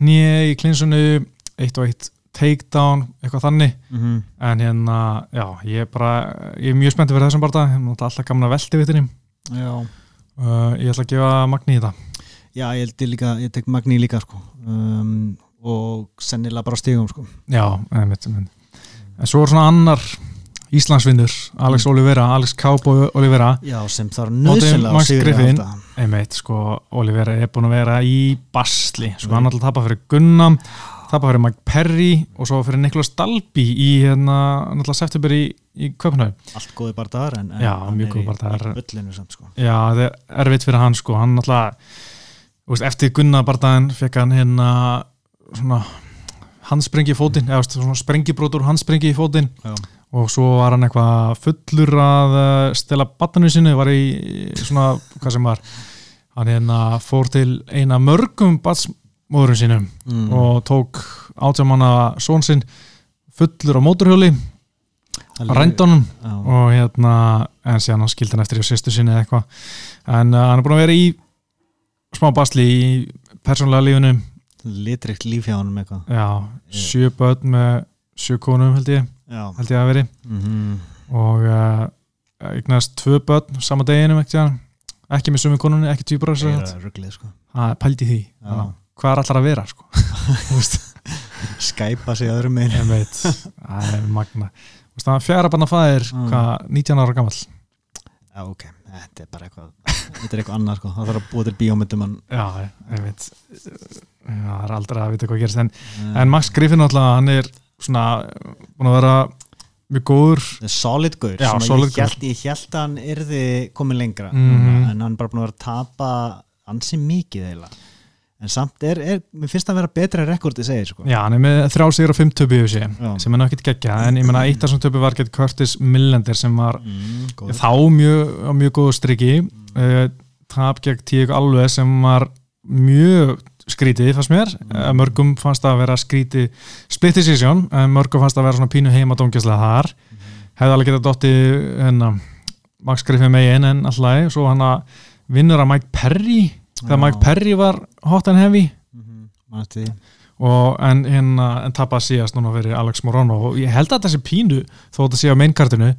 nýja í klinsunu eitt og eitt takedown, eitthvað þannig. Mm en hérna, já, ég er bara ég er mjög spenntið fyrir þessum náttúrulega alltaf gaman að velti við þinni já uh, ég ætla að gefa Magni í þetta Já, ég held ég líka, ég tek Magni líka sko. Um, og sennilega bara á stigum sko. Já, en svo er svona annar Íslandsvinnur, Alex Olivera Alex Cowboy Olivera Já, sem þarf nöðsynlega Max Griffin. halda. einmitt, sko, Olivera er búin að vera í basli, sko, hann ætla að tapa fyrir Gunnam tapa fyrir Mike Perry og svo fyrir Niklas Dalby í hérna, náttúrulega september í, í Köpnau Allt góði bara þar en, en Já, hann er í- í Öllinu samt sko. Já, það er erfitt fyrir hann sko, hann náttúrulega eftir Gunnar bardaðin fekk hann hérna svona handsprengi í fótinn, eða þú veist, svona sprengibrótur handsprengi í fótinn. Og svo var hann eitthvað fullur að uh, stela batninu sinu, var í svona, hvað sem var. Hann hérna fór til eina mörgum batsmóðurum sínum mm. og tók átjámanna són sinn fullur á móturhjóli Það rændunum Já, og hérna, en síðan hann skildi hann eftir í sýstu sinni eða eitthvað. En uh, hann er búin að vera í smá basli í persónulega lífinu. Litrikt líf hjá hann eitthvað. Já, sjö börn með sjö konum held ég, Já, held ég að veri mm og uh, eignast tvö börn sama deginum ekki, ekki með sömu konunni, ekki týpur það það sko. Er pælt í því. Já. Hvað er allar að vera sko. Skæpa sig öðrum megin. Ég veit það er magna fjara barna fæðir, Mm. hvað, 19 ára gamall? Já, ok, þetta er bara eitthvað Þetta er eitthvað annað sko, það þarf að búa til bíómyndum Já, ég veit það er aldrei að vita hvað gerist. En, en Max Griffin alltaf, hann er svona búin að vera mjög góður. Solid gaur Já, solid ég, held, ég held að hann yrði komin lengra. Mhm. en hann bara búin að vera að tapa ansi mikið eiginlega en samt er, er mér finnst það að vera betra rekordi segir sko. Já, hann er með þrjá sigur og fimm töpu í þessi sem er náttúrulega ekki geggja en ég menna eitt af þessum töpu var gett Curtis Millender sem var mm, þá mjög, á mjög góðu striki. Uh, tap gegn Tík Alve sem var mjög skrítið fannst mér, mm. mörgum fannst að vera skrítið split decision, en mörgum fannst að vera svona pínu heima dóngjastlega þar hefði alveg getað dotti hérna, Max Griffin megin en alltaf svo hann að vinnur að Mike Perry þegar. Mike Perry var hot and heavy manstu því. og en, hérna, en tapað síðast núna fyrir Alex Morano og ég held að þessi pínu þó þetta sé á mainkartinu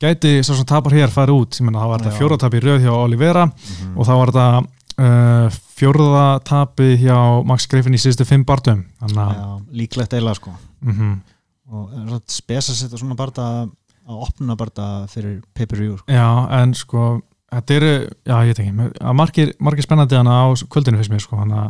gæti svo sem tapar hér farið út ég menna það var þetta fjóra tap í röð hjá Olivera Mhm. og það var þetta uh, fjórða tapið hjá Max Griffin í síðustu fimm barndum að líklegt eiginlega sko mm og er svona spes að setja svona barða að opna barða fyrir pay-per-view sko. en sko þetta eru, já ég veit ekki að margir, margir spennandi hana á kvöldinu fyrst mér sko hana,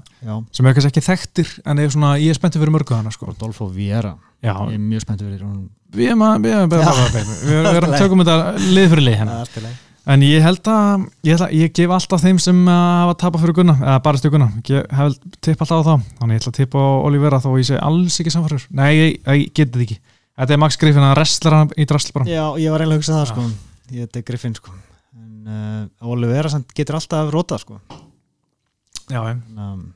sem er kannski ekki þekktir en er svona, ég er spenntið fyrir mörgu hana sko. Rodolfo Vieira já, ég er mjög spenntið fyrir hún við erum að við erum bara við erum- erum tökum þetta lið fyrir lið í lagi. En ég held að ég, held að, ég gef alltaf þeim sem uh, hafa tapað fyrir Gunna, eða bara stu Gunna ég hef tipp alltaf á þá, þannig ég ætla að tippa á Olivera þó ég sé alls ekki samfærður Nei, ég, ég geti þetta ekki. Þetta er Max Griffin að wrestlar hann í drasl bara. Já, ég var eiginlega að hugsa það sko. Ég þetta er Griffin sko en uh, Olivera samt getur alltaf rótað sko. Já, um,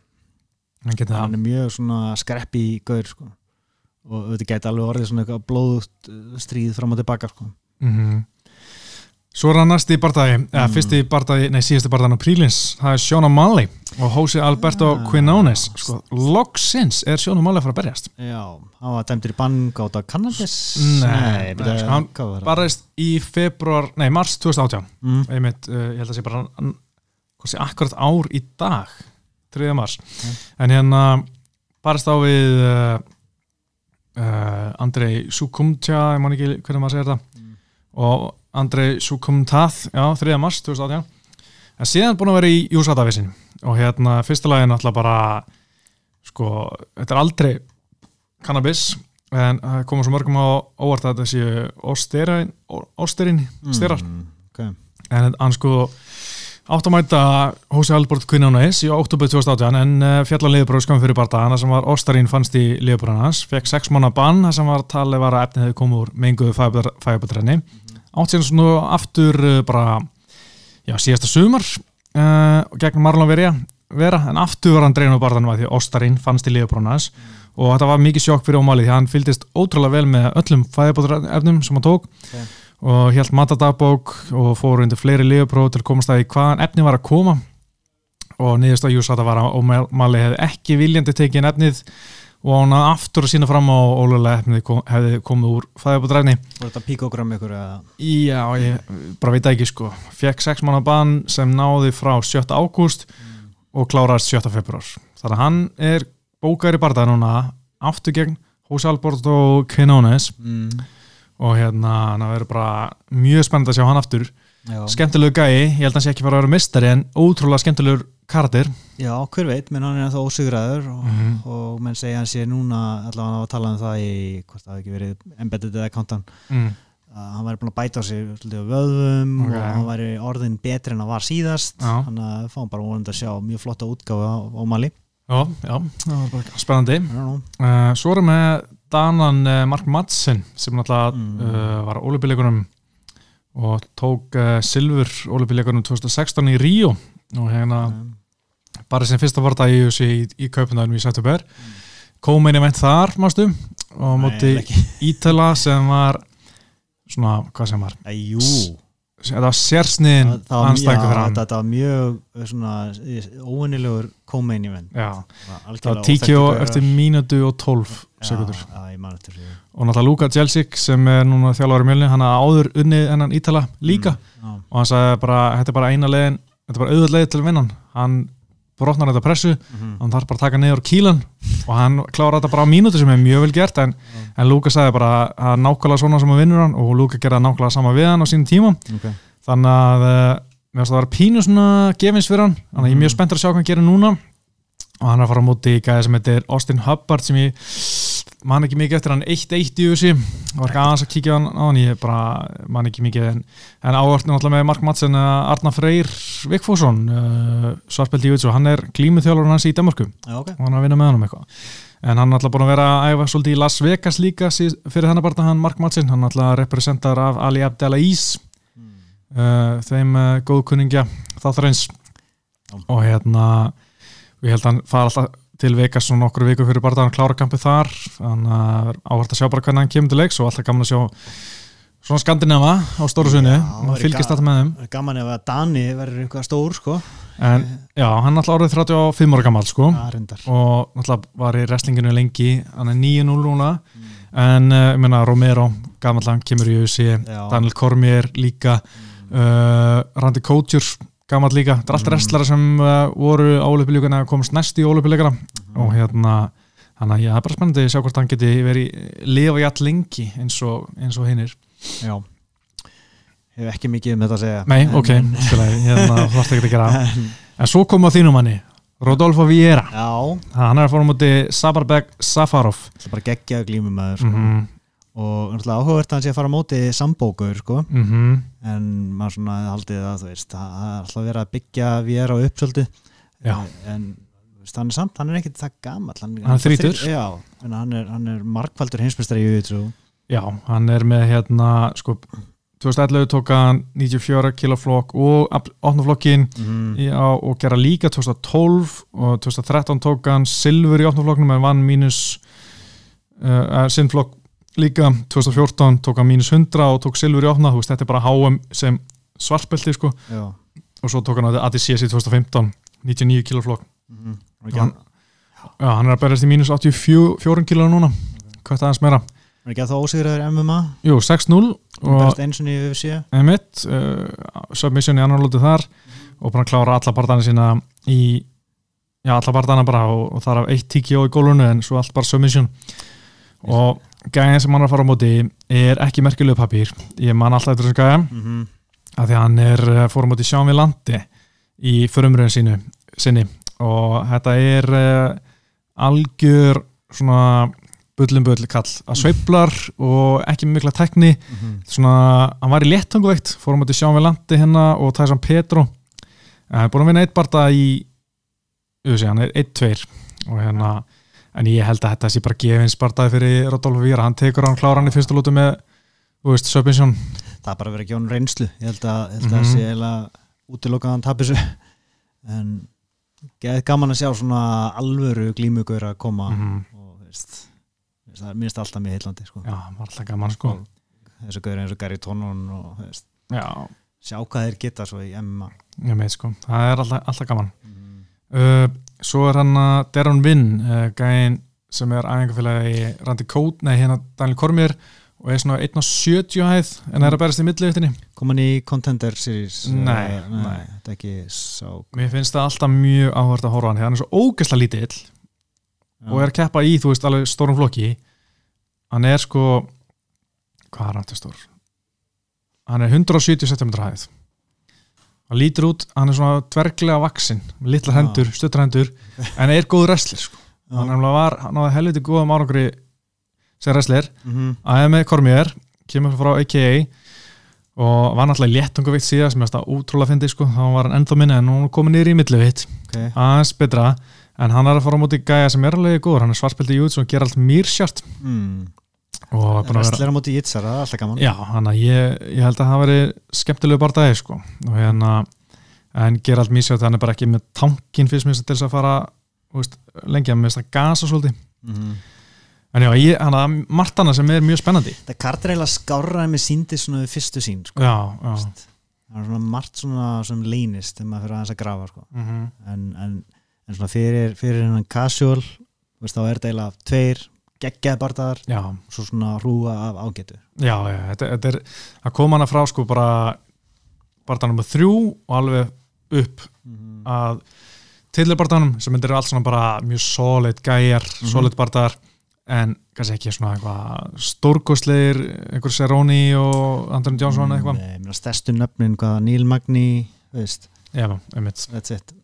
hann hann er mjög skreppi gaur sko. Og þetta geti alveg orðið blóðut uh, stríð fram og tilbaka sko. Mm Svo er hann næsti bardagi, eða Mm. fyrsti bardagi, nei síðasti bardaginn á Prílins, það er Sean O'Malley og Jose Alberto Ah. Quinones sko, loksins er Sean O'Malley að fara að berjast Já, hann var dæmdur í bann gáta kannabis Nei, nei, sko, hann það? barðist í februar, nei mars 2018 mm. einmitt, uh, ég held að sé bara hvað sé, akkurat ár í dag 3. mars Ok. en hérna barðist á við uh, uh, Andrei Sukumtja ég man ekki hvernig maður segir þetta Mm. og Andrei Sukumtath já, 3. mars 2018 en síðan búin að vera í Júsatavisin og hérna fyrsta lagi er náttúrulega bara sko, þetta er aldrei cannabis en það koma svo mörgum á óvart að þetta séu ósterin, ósterin styrar mm. okay. en hann sko átt að mæta Hosea Albert Quinones í oktober 2018 en uh, fjalla liðbróð skamum fyrir barða hann sem var Óstarín fannst í liðbróðan hans fekk 6 mánu bann sem var talið var að efnið hefði komið úr menguðu fæbutrenni átt síðan svona aftur uh, bara já, síðasta sumar uh, gegn Marlon Verja vera, en aftur var hann dreinu á barðanum að því Óstarín fannst í liðbróðan hans. Og þetta var mikið sjokk fyrir ómálið því hann fylgdist ótrúlega vel með öllum fæbutrenefnum sem hann tók Ok. og helt matadagbók og fór undir fleiri liðupróf til að komast að í hvaðan efni var að koma. Og niðurst að Júsata var að Ómali hefði ekki viljandi tekið inn efnið og hann aftur að sína fram á ólulega efnið kom, hefði komið úr fæðabútræfni Var þetta píkogram ykkur eða? Já, ég bara veit ekki sko fekk 6 mánu bann sem náði frá 7. ágúst og kláraðist 7. februar þannig að hann er bókar í barða núna aftur gegn Jose Alberto Quinones Mm. og hérna hann verður bara mjög spennandi að sjá hann aftur. Skemmtilegu gæi, ég held að hann sé ekki fara að vera mistari en ótrúlega skemmtilegur karakter Já, hver veit, menn hann er það ósigraður og, Mhm. og menn segja hann sé núna allavega að tala um það í hvort það hafi ekki verið embedded eða accountant mm. að hann væri búin að bæta á sig á vöðum Ok. og hann væri orðin betri en hann var síðast Já. hann að fá bara vonandi að sjá mjög flotta útgáfa á, á Mali Já, já, það var bara spennandi mm. uh, Svo erum við Danan uh, Mark Madsen sem náttúrulega Mm. uh, var ólipileikunum og tók uh, silfur ólipileikunum 2016 í Ríó. Og hérna bara sem fyrsta varta í, í, í kaupundarum í Sættuber kom einu veit þar, mástu og móti Ítala sem var svona, hvað sem var? Þetta var sérsniðin fyrir hann. þetta var mjög eh, svona óinnilegur co-main event Já, það var TKO eftir mínútu og 12 sekundur og náttúrulega Luka Jelsic sem er núna þjálfari mjölni, hann hafði áður unnið hennan Ítala líka. Já, og hann sagði bara, þetta er bara eina leiðin þetta er bara auðvitað leið til að vinna hann. Brotnar þetta pressu, mhm. hann þarf bara að taka niður kílan og hann klára þetta bara á mínútu sem er mjög vel gert en, en Luka sagði bara að það nákvæmlega svona sem að vinnur hann og Luka gerði nákvæmlega sama við hann á sínum tíma. Ok. Þannig að uh, mér finnst það að vera pínu svona gefins fyrir hann, þannig að ég er mjög spenntur að sjá hvað hann gerir núna og hann er að fara á móti í gæði sem heitir Austin Hubbard sem ég man ekki mikið eftir hann 1-1 í það var ekki aðeins að kíkja hann á hann ég bara man ekki mikið en, en áhörtinu alltaf með Mark Madsen uh, Arna Freyr Vikfússon uh, svarspeldi í Jutsu, hann er glímuþjálfur hans í Danmarku Já, ok. Og hann er að vinna með hann um eitthvað. En hann er alltaf búin að vera að æfa svolítið í Las Vegas líka fyrir hennar barna hann Mark Madsen. Hann er alltaf representar af Ali Abdelais uh, þeim uh, góðkunningja þáttarins. Já. og hérna við held að hann fara alltaf til Vegas svona nokkur viku fyrir bara að hann klára kampið þar. Þannig að áhært að sjá bara hvernig hann kemur til leiks og alltaf gaman að sjá svona skandinava á stóru sunni og fylgist alltaf með þeim. Það er gaman ef að Dani verður eitthvað stór sko. En já, hann er alltaf orðið 35 ára gammal sko. Það reyndar. Og náttúrulega var í wrestlinginu lengi. Hann er 9-0 núna. En uh, ég meina Romero, gammal hann kemur í USA, Já. Daniel Cormier líka. Uh, Randy Couture gammal líka, þetta er allt Mm. wrestlara sem uh, voru á olimpíuleikana komast næst í olimpíuleikana og hérna hann að ég er bara spennandi að sjá hvort hann geti verið lifa jætt lengi eins og, og hinnir Já. Hef ekki mikið um þetta að segja. Nei, En- ok, spilaði, hérna þú varst ekki að gera. En- en svo kom á þínum manni, Rodolfo Vieira Já, hann er að fóra á móti Sabarbek Safarov. Það er bara geggja glímum maður mm -hmm. Og áhugavert að hann sé að fara á móti sambókur sko Mm en maður svona haldið að þú veist það er alltaf verið að byggja vér á uppsöldu Já. en veist, hann er samt, hann er ekkert það gamall hann, Hann er þrítugur. Já, hann er, hann er markvaldur heimsbestari í YouTube Já, hann er með hérna sko, 2011 tók hann 94 kiloflokk og 8 flokkin mm. á, og gera líka 2012 og 2013 tók hann silfur í 8 flokknum en vann mínus uh, sinnflokk líka 2014 tók hann mínus 100 og tók silfur í 8 þú veist, þetta er bara HM sem svartbelti sko. Já. Og svo tók hann að ADCS í 2015 99 kilo flokk. Mm Hann- Já, hann er að berjast í mínus 84 kilo núna. Hvað aðeins meira? Er ekki að það ósigraður MMA Jú, 6-0 og og berst eins og nýju UFC Emmett uh, submission í annar lóti þar. Og búin að klára alla bardana sína í já, alla bardana bara og, og þar af eitt tíki á í gólunu en svo allt bara submission. Og gæðin sem hann er að fara á móti er ekki merkilegu papír ég man alltaf eftir þessum gæða mm -hmm. af því að hann er uh, fór á móti Sjáum við landi í förumröðin sínu sinni. Og þetta er uh, algjör svona bullum bull kall. Að sveiflar og ekki mikla tekni svona, hann var í léttanguveikt fórum átti sjáum við landi hérna og Tyson Petro hann er búin að vinna eitt barda í UFC, hann er 1-2 og hérna en ég held að þetta sé bara gefins bardaði fyrir Rodolfo Víra, hann tekur hann klára hann í fyrsta lútu með, þú veist, submission það er bara verið að gefa hann reynslu. Ég held að, ég held að Mhm. það sé eiginlega útilokað að hann tapir þessu. En geð gaman að sjá svona alvöru glímugur að koma Mhm. og þú veist það er minnst alltaf mjög heillandi sko. já, alltaf gaman sko. Þessu gauður eins og Gary Tonon og veist, já, sjá hvað þeir geta svo í MMA ég með sko, það er alltaf, alltaf gaman. Mm. uh, svo er hann að Deron Vinn, uh, gæinn sem er æfingafélagi Randi Kót, nei hérna Daniel Kormir og er svona 1.70 hæð en er að berast í milliðuttinni kom hann í Contender Series? Nei, Eh, nei. þetta er ekki sá Mér finnst það alltaf mjög áhvert að horfa hann hann er svo ógeðslega lítill og er að keppa í, þú veist, alveg stórum flokki. Hann er sko hvað er hann til stór? hann er 170 cm hæð hann lítur út, hann er svona dverglega vaksin, litlar Já. hendur, stuttar hendur en er góð wrestler sko. hann var, hann náði helviti góðum árangri sem wrestler mm aðeins með Kormier, kemur frá AKA og var náttúrulega léttungavikt síðan sem er þetta útrúlega fyndi sko, þá var hann ennþá minni en hún komin niður í millivitt okay. aðeins betra en hann er að fara á móti gæja sem er alveg góður, hann er svartbelti í Júts og ger allt mýrsjart mm. Að á móti Jitsar, það er alltaf gaman já, hann að ég, ég held að það veri skemmtilegu bardagi sko og hérna, en ger allt mýrsjart hann er bara ekki með tankin fyrst mér til þess að fara veist, lengi að að gasa svolítið mm. en já, ég, hann að margt annað sem er mjög spennandi það kartir eiginlega skárra en mér síndi svona við fyrstu sín sko. já, já það er svona margt svona sem leynist þegar maður fyrir aðeins að grafa sko. mm -hmm. en, en, en svona fyrir, fyrir hennan casual þá er þetta eiginlega tveir geggjaði bardaðar já, svo svona hrúa af ágætu. Já, já, þetta, þetta er að koma hana frá sko bara barndanum með þrjú og alveg upp mm. að tilbardanum sem myndir allt svona bara mjög solid gæjar, Mhm. solid bardaðar en kannski ekki svona eitthvað stórkostleir, einhver Seroni og Johnson eða eitthvað. Nei, mér stærstu nöfnin, hvaða Neil Magni veist, já, einmitt, that's it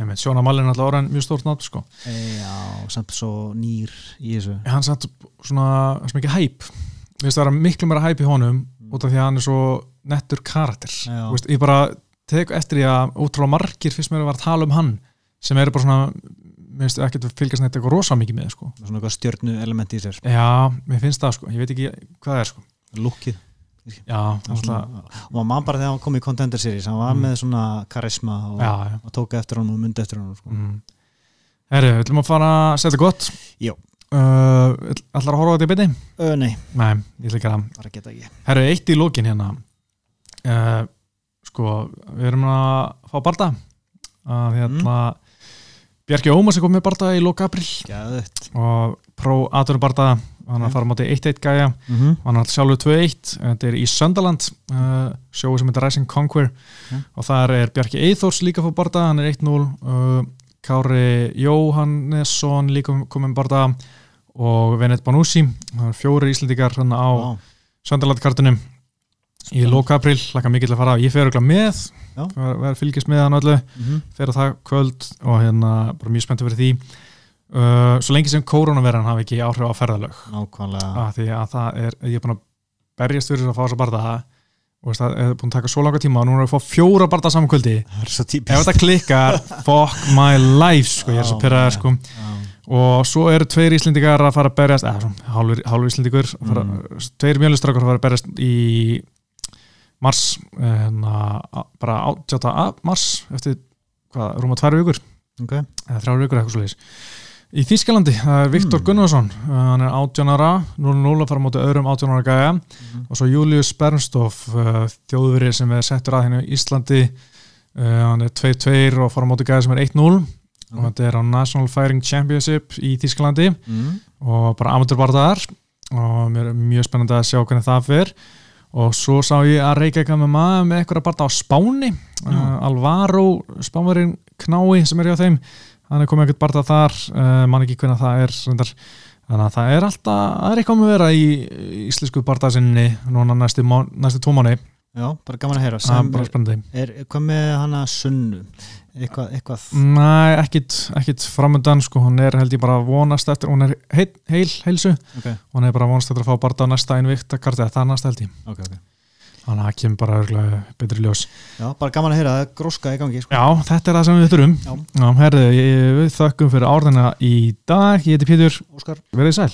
einmitt, Sjóna Mallin er alltaf orðin mjög stórt nátt sko, e, já, samt svo nýr í þessu. Hann satt svona sem ekki hæp, við veist það er miklu meira hæp í honum út af því að hann er svo nettur karakter, veist, ég bara tek eftir því að ótrúlega margir fyrst mér að vera að tala um hann sem eru bara svona mér finnst ekki að fylgjast neitt eitthvað rosa mikið með sko. svona eitthvað stjörnu element í sér. Já, mér finnst það sko, ég veit ekki hvað það er sko. lukkið já, og alltaf, maður man bara þegar hann kom í Contender Series hann var Mm. með svona karisma og, já, já og tók eftir hann og myndi eftir hann sko. mm. herri, við ætlum að fara að setja gott Jó. uh, allar að horfa á þetta í byrni? Ö, nei, nei, ég gera það herri, eitt í lókin hérna uh, sko, við erum að fá barda að hérna Bjarki Ómas er komið barda í lóka april og Pro Atur barda hann er að fara á móti 1-1 gæja. Mm -hmm. hann er alltaf sjálfur 2-1 þetta er í Sunderland uh, sjói sem heitir Rising Conquer. Ja. og þar er Bjarki Eithors líka fór barda hann er 1-0 uh, Kári Jóhannesson líka komið með barda og Venet Banúsi það er fjóri íslendingar hann á wow. Sunderland kartunum í Já. lóka april, laka mikið til að fara ég fer örugglega með verður fylgjast með hann öllu. Mm -hmm. fer á það kvöld og hérna bara mjög spenntið fyrir því uh, svo lengi sem koronaveran hafi ekki áhrif á ferðalög. Nákvæmlega. Að því að það er, ég er búin að berjast fyrir að fá þess að barða og veist, það er búin að taka svo langa tíma og nú erum við að fá fjóra barða saman kvöldi. Það er svo ef típist þetta klikkar, fuck my life sko, ég er svo já, sko. já. og svo eru tveir Íslendingar að fara að berjast eða svona, hálfur, hálfur Íslendingur að fara, tveir mjölustrákar að fara að berjast í mars hérna, bara átjáta mars eftir hvað, rúma tvær vikur. Ok. Eða þrjár vikur eitthvað Í Þískalandi, það er Viktor Mm. Gunnarsson. Hann er 18 ára 0-0 að fara á móti öðrum 18 ára gæja. Mhm. og svo Julius Bernstoff uh, þjóðveri sem er settur að henni í Íslandi. Uh, hann er 2-2 og fara á móti gæja sem er 1-0 og Ok. þetta er á National Firing Championship í Þískalandi mm. og bara amaturbarðar og mér er mjög spennandi að sjá hvernig það fer. Og svo sá ég að Reykjavík með maður með eitthvað barða á Spáni. Uh, Alvaro, Spánverinn Knái sem er hjá þeim hann er komið eitthvað barða þar uh, mann ekki hvernig það er reyndar. þannig að það er alltaf það er eitthvað með vera í íslensku barðasinni núna næstu, næstu tvo mánu Já, bara gaman að heyra. Er er, er, hvað með hana sunnu? Eitthvað, eitthvað? Næ, ekkit, ekkit framöndan sko, hún er held ég bara vonast eftir hún er heil, heil heilsu. Ok, hún er bara vonast eftir að fá barða á næsta einvikt að kartið, það næsta held ég. Ok, ok þannig að það kemur bara betri ljós. Já, bara gaman að heyra, er gróska í gangi sko. Já, þetta er það sem við þurfum. Já. Já, herðu, við þökkum fyrir árðina í dag. Ég heiti Pétur, Óskar. Verið sæl